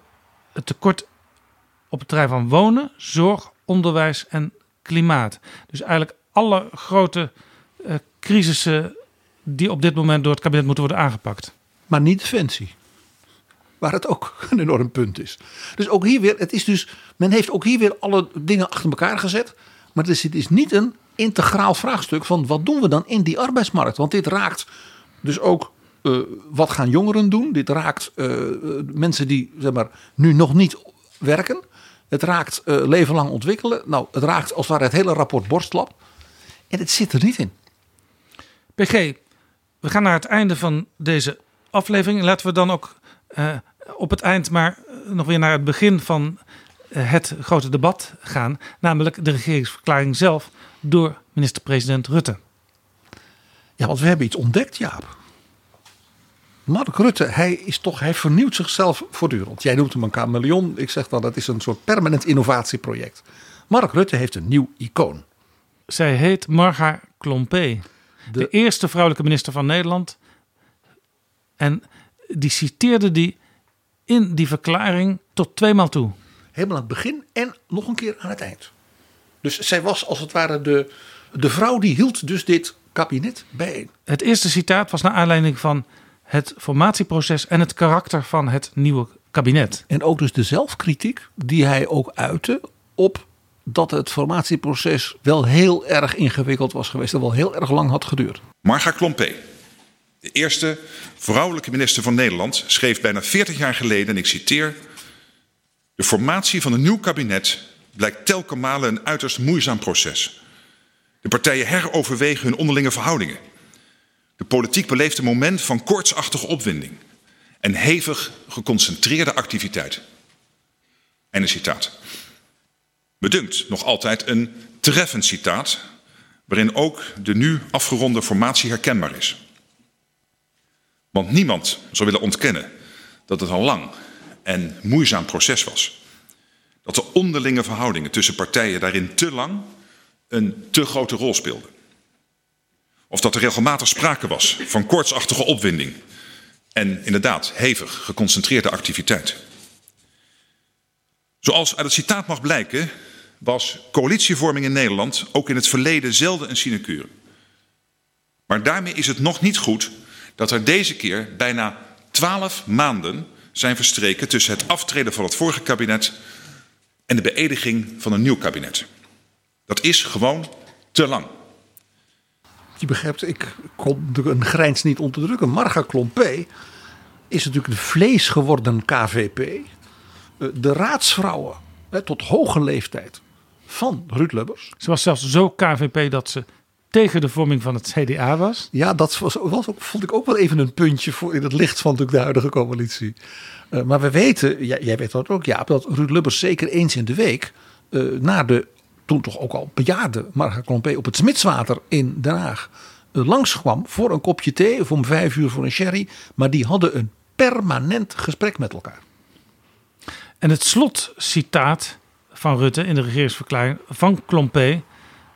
het tekort op het terrein van wonen, zorg, onderwijs en klimaat. Dus eigenlijk alle grote eh, crisissen die op dit moment door het kabinet moeten worden aangepakt. Maar niet defensie. Waar het ook een enorm punt is. Dus ook hier weer, het is dus, men heeft ook hier weer alle dingen achter elkaar gezet. Maar het is, het is niet een integraal vraagstuk van wat doen we dan in die arbeidsmarkt. Want dit raakt dus ook eh, wat gaan jongeren doen. Dit raakt eh, mensen die zeg maar, nu nog niet werken. Het raakt eh, leven lang ontwikkelen. Nou, het raakt als het ware het hele rapport borstlap. En het zit er niet in. PG, we gaan naar het einde van deze aflevering. Laten we dan ook eh, op het eind maar eh, nog weer naar het begin van het grote debat gaan. Namelijk de regeringsverklaring zelf door minister-president Rutte. Ja, want we hebben iets ontdekt, Jaap. Mark Rutte, hij is toch, hij vernieuwt zichzelf voortdurend. Jij noemt hem een chameleon. Ik zeg dan, dat is een soort permanent innovatieproject. Mark Rutte heeft een nieuw icoon. Zij heet Marga Klompé. De... eerste vrouwelijke minister van Nederland. En die citeerde die in die verklaring tot tweemaal toe. Helemaal aan het begin en nog een keer aan het eind. Dus zij was als het ware de, de vrouw die hield dus dit kabinet bijeen. Het eerste citaat was naar aanleiding van het formatieproces en het karakter van het nieuwe kabinet. En ook dus de zelfkritiek die hij ook uitte op dat het formatieproces wel heel erg ingewikkeld was geweest en wel heel erg lang had geduurd. Marga Klompé, de eerste vrouwelijke minister van Nederland, schreef bijna 40 jaar geleden, en ik citeer: De formatie van een nieuw kabinet blijkt telkens malen een uiterst moeizaam proces. De partijen heroverwegen hun onderlinge verhoudingen. De politiek beleeft een moment van koortsachtige opwinding en hevig geconcentreerde activiteit. Einde citaat. Bedunkt nog altijd een treffend citaat, waarin ook de nu afgeronde formatie herkenbaar is. Want niemand zou willen ontkennen dat het al lang en moeizaam proces was. Dat de onderlinge verhoudingen tussen partijen daarin te lang een te grote rol speelden. Of dat er regelmatig sprake was van koortsachtige opwinding en inderdaad hevig geconcentreerde activiteit. Zoals uit het citaat mag blijken, was coalitievorming in Nederland ook in het verleden zelden een sinecure. Maar daarmee is het nog niet goed dat er deze keer bijna twaalf maanden zijn verstreken tussen het aftreden van het vorige kabinet en de beëdiging van een nieuw kabinet. Dat is gewoon te lang. Je begrijpt, ik kon een grijns niet onderdrukken. Marga Klompé is natuurlijk de vlees geworden KVP. Eh, De raadsvrouwen hè, tot hoge leeftijd van Ruud Lubbers. Ze was zelfs zo KVP dat ze tegen de vorming van het CDA was. Ja, dat was, was ook, vond ik ook wel even een puntje voor in het licht van natuurlijk de huidige coalitie. Uh, maar we weten, jij, jij weet dat ook, Jaap, dat Ruud Lubbers zeker eens in de week uh, naar de toen toch ook al bejaarde Marga Klompé op het Smitswater in Den Haag uh, langskwam voor een kopje thee of om vijf uur voor een sherry. Maar die hadden een permanent gesprek met elkaar. En het slotcitaat van Rutte in de regeringsverklaring van Klompé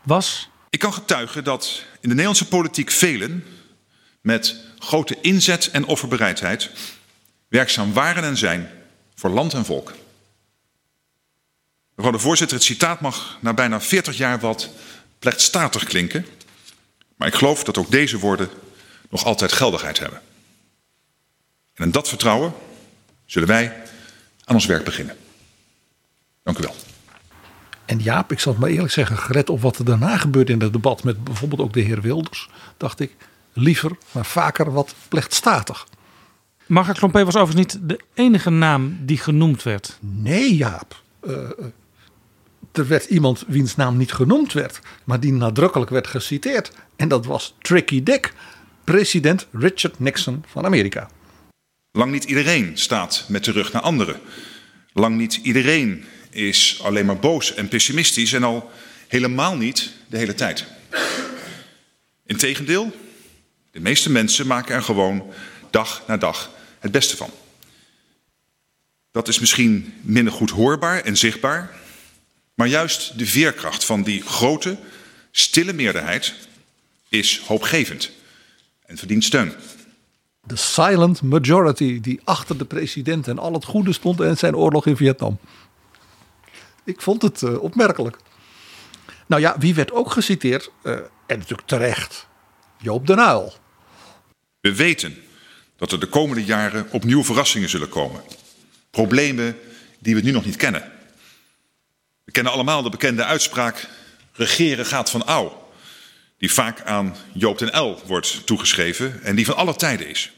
was... Ik kan getuigen dat in de Nederlandse politiek velen met grote inzet en offerbereidheid werkzaam waren en zijn voor land en volk. Mevrouw de voorzitter, het citaat mag na bijna 40 jaar wat plechtstatig klinken, maar ik geloof dat ook deze woorden nog altijd geldigheid hebben. En in dat vertrouwen zullen wij aan ons werk beginnen. Dank u wel. En Jaap, ik zal het maar eerlijk zeggen, gered op wat er daarna gebeurde in het debat met bijvoorbeeld ook de heer Wilders, dacht ik liever, maar vaker wat plechtstatig. Marga Klompé was overigens niet de enige naam die genoemd werd. Nee, Jaap. Uh, er werd iemand wiens naam niet genoemd werd, maar die nadrukkelijk werd geciteerd. En dat was Tricky Dick, president Richard Nixon van Amerika. Lang niet iedereen staat met de rug naar anderen. Lang niet iedereen is alleen maar boos en pessimistisch en al helemaal niet de hele tijd. Integendeel, de meeste mensen maken er gewoon dag na dag het beste van. Dat is misschien minder goed hoorbaar en zichtbaar, Maar juist de veerkracht van die grote, stille meerderheid is hoopgevend en verdient steun. De silent majority die achter de president en al het goede stond en zijn oorlog in Vietnam. Ik vond het uh, opmerkelijk. Nou ja, wie werd ook geciteerd, uh, en natuurlijk terecht, Joop den Uyl. We weten dat er de komende jaren opnieuw verrassingen zullen komen. Problemen die we nu nog niet kennen. We kennen allemaal de bekende uitspraak: regeren gaat van ouw. Die vaak aan Joop den Uyl wordt toegeschreven en die van alle tijden is.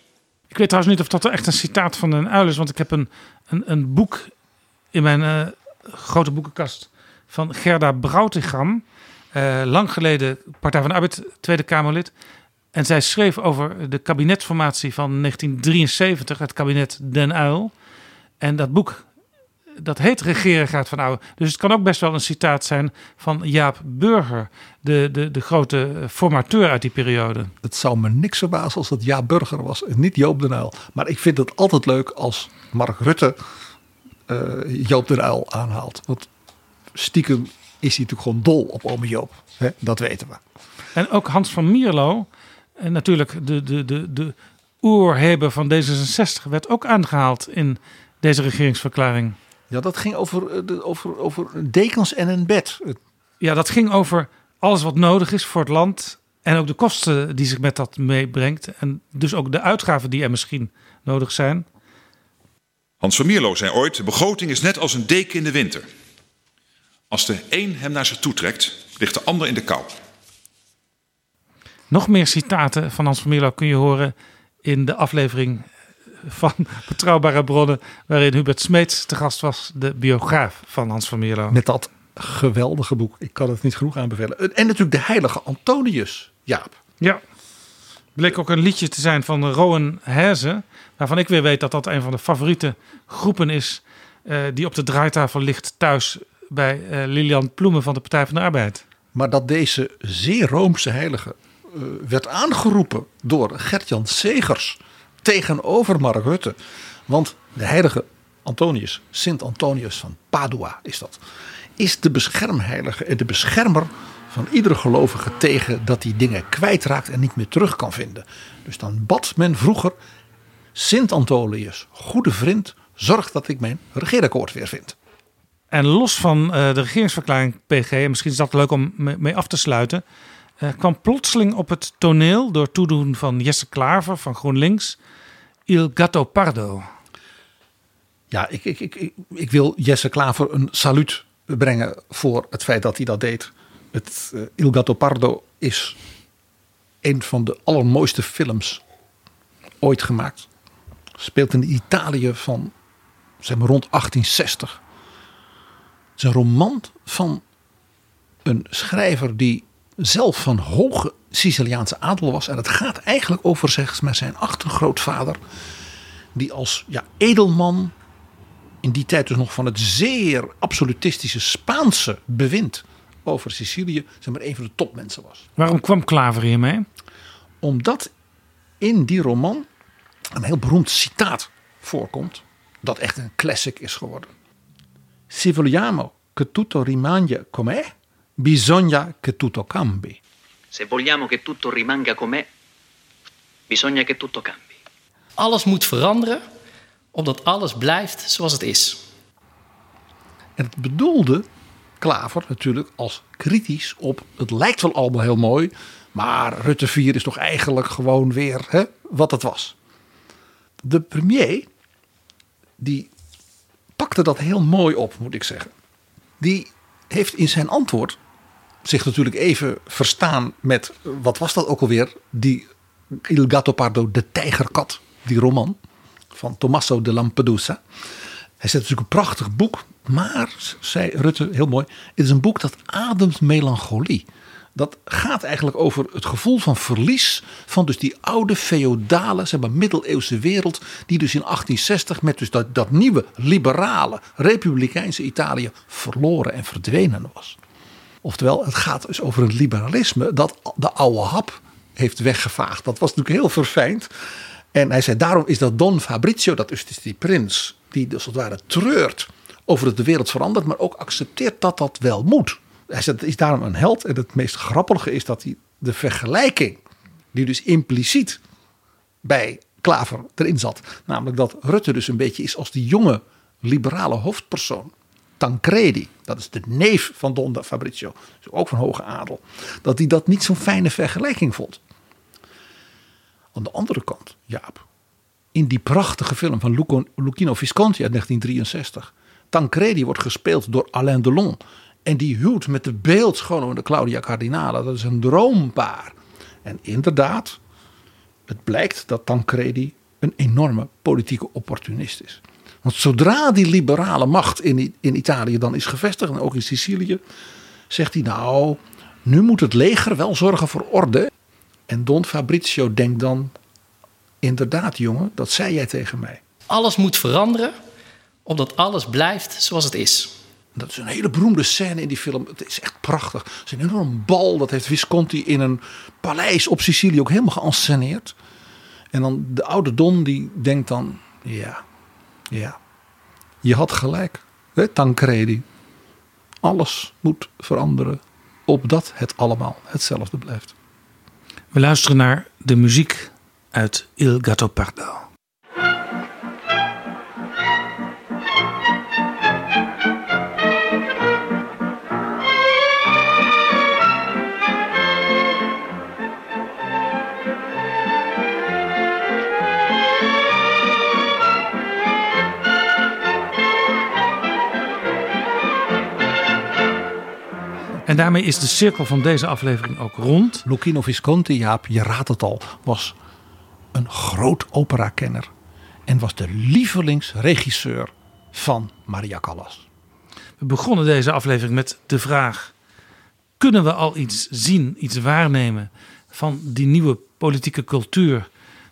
Ik weet trouwens niet of dat echt een citaat van den Uyl is, want ik heb een, een, een boek in mijn uh, grote boekenkast van Gerda Broutigam. Uh, lang geleden Partij van de Arbeid, Tweede Kamerlid. En zij schreef over de kabinetformatie van 1973, het kabinet Den Uyl. En dat boek, dat heet Regeren gaat van oude. Dus het kan ook best wel een citaat zijn van Jaap Burger, de, de, de grote formateur uit die periode. Het zou me niks verbazen als het Jaap Burger was en niet Joop den Uyl. Maar ik vind het altijd leuk als Mark Rutte uh, Joop den Uyl aanhaalt. Want stiekem is hij natuurlijk gewoon dol op ome Joop. Hè? Dat weten we. En ook Hans van Mierlo, en natuurlijk de, de, de, de oerheber van D66, werd ook aangehaald in deze regeringsverklaring. Ja, dat ging over, over, over dekens en een bed. Ja, dat ging over alles wat nodig is voor het land. En ook de kosten die zich met dat meebrengt. En dus ook de uitgaven die er misschien nodig zijn. Hans van Mierlo zei ooit: de begroting is net als een deken in de winter. Als de een hem naar zich toe trekt, ligt de ander in de kou. Nog meer citaten van Hans van Mierlo kun je horen in de aflevering van Betrouwbare Bronnen, waarin Hubert Smeets te gast was, de biograaf van Hans van Mierlo. Met dat geweldige boek. Ik kan het niet genoeg aanbevelen. En natuurlijk de heilige Antonius, Jaap. Ja. Bleek ook een liedje te zijn van Rowan Herze, waarvan ik weer weet dat dat een van de favoriete groepen is uh, die op de draaitafel ligt thuis bij uh, Lilian Ploemen van de Partij van de Arbeid. Maar dat deze zeer roomse heilige uh, werd aangeroepen door Gert-Jan Segers tegenover Mark Rutte. Want de heilige Antonius, Sint Antonius van Padua is dat, is de beschermheilige en de beschermer van iedere gelovige tegen dat hij dingen kwijtraakt en niet meer terug kan vinden. Dus dan bad men vroeger Sint Antonius, goede vriend, zorg dat ik mijn regeerakkoord weer vind. En los van uh, de regeringsverklaring PG, en misschien is dat leuk om mee af te sluiten, kwam plotseling op het toneel door toedoen van Jesse Klaver van GroenLinks Il Gatto Pardo. Ja, ik, ik, ik, ik wil Jesse Klaver een saluut brengen voor het feit dat hij dat deed. Het uh, Il Gatto Pardo is een van de allermooiste films ooit gemaakt. Speelt in Italië van zeg maar rond 1860. Het is een roman van een schrijver die zelf van hoge Siciliaanse adel was. En het gaat eigenlijk over zeg maar, zijn achtergrootvader. Die als ja, edelman in die tijd dus nog van het zeer absolutistische Spaanse bewind over Sicilië zeg maar, een van de topmensen was. Waarom kwam Klaver hiermee? Omdat in die roman een heel beroemd citaat voorkomt. Dat echt een classic is geworden. Se vogliamo che tutto rimanga com'è, bisogna che tutto cambi. Se vogliamo che tutto rimanga com'è, bisogna che tutto cambi. Alles moet veranderen, omdat alles blijft zoals het is. En het bedoelde Klaver natuurlijk als kritisch op. Het lijkt wel allemaal heel mooi, maar Rutte 4 is toch eigenlijk gewoon weer hè, wat het was. De premier, die pakte dat heel mooi op, moet ik zeggen. Die heeft in zijn antwoord zich natuurlijk even verstaan met, wat was dat ook alweer? Die Il Gatto Pardo, de tijgerkat, die roman van Tommaso de Lampedusa. Hij zet natuurlijk een prachtig boek, maar, zei Rutte heel mooi, het is een boek dat ademt melancholie. Dat gaat eigenlijk over het gevoel van verlies van dus die oude feodale, zeg maar middeleeuwse wereld, die dus in 1860 met dus dat, dat nieuwe liberale republikeinse Italië verloren en verdwenen was. Oftewel, het gaat dus over een liberalisme dat de oude hap heeft weggevaagd. Dat was natuurlijk heel verfijnd. En hij zei, daarom is dat Don Fabrizio, dat is dus die prins, die dus als het ware treurt over dat de wereld verandert, maar ook accepteert dat dat wel moet. Hij zegt, het is daarom een held. En het meest grappige is dat hij de vergelijking, die dus impliciet bij Klaver erin zat, namelijk dat Rutte dus een beetje is als die jonge liberale hoofdpersoon. Tancredi, dat is de neef van Don Fabrizio, dus ook van hoge adel, dat hij dat niet zo'n fijne vergelijking vond. Aan de andere kant, Jaap, in die prachtige film van Lucchino Visconti uit 1963, Tancredi wordt gespeeld door Alain Delon en die huwt met de beeldschone Claudia Cardinale. Dat is een droompaar. En inderdaad, het blijkt dat Tancredi een enorme politieke opportunist is. Want zodra die liberale macht in, in Italië dan is gevestigd, en ook in Sicilië, zegt hij nou, nu moet het leger wel zorgen voor orde. En Don Fabrizio denkt dan, inderdaad jongen, dat zei jij tegen mij. Alles moet veranderen, opdat alles blijft zoals het is. Dat is een hele beroemde scène in die film. Het is echt prachtig. Het is een enorm bal. Dat heeft Visconti in een paleis op Sicilië ook helemaal geënsceneerd. En dan de oude Don die denkt dan... Ja, ja. Je had gelijk. Hè, Tancredi. Alles moet veranderen. Opdat het allemaal hetzelfde blijft. We luisteren naar de muziek uit Il Gattopardo. En daarmee is de cirkel van deze aflevering ook rond. Lucchino Visconti, Jaap, je raadt het al, was een groot operakenner. En was de lievelingsregisseur van Maria Callas. We begonnen deze aflevering met de vraag: kunnen we al iets zien, iets waarnemen van die nieuwe politieke cultuur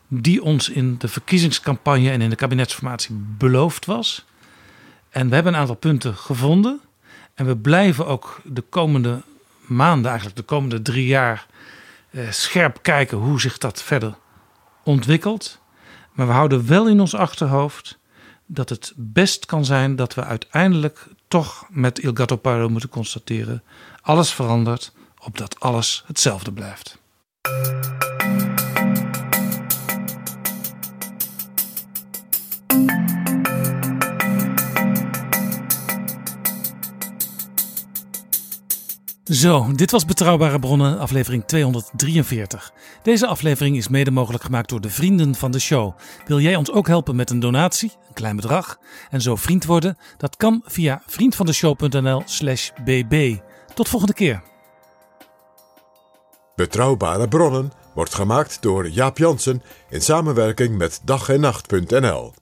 die ons in de verkiezingscampagne en in de kabinetsformatie beloofd was? En we hebben een aantal punten gevonden. En we blijven ook de komende maanden, eigenlijk de komende drie jaar, eh, scherp kijken hoe zich dat verder ontwikkelt. Maar we houden wel in ons achterhoofd dat het best kan zijn dat we uiteindelijk toch met Il Gattopardo moeten constateren: alles verandert, opdat alles hetzelfde blijft. Zo, dit was Betrouwbare Bronnen, aflevering 243. Deze aflevering is mede mogelijk gemaakt door de vrienden van de show. Wil jij ons ook helpen met een donatie, een klein bedrag, en zo vriend worden? Dat kan via vriendvandeshow.nl/slash bb. Tot volgende keer. Betrouwbare Bronnen wordt gemaakt door Jaap Jansen in samenwerking met dag en nacht.nl.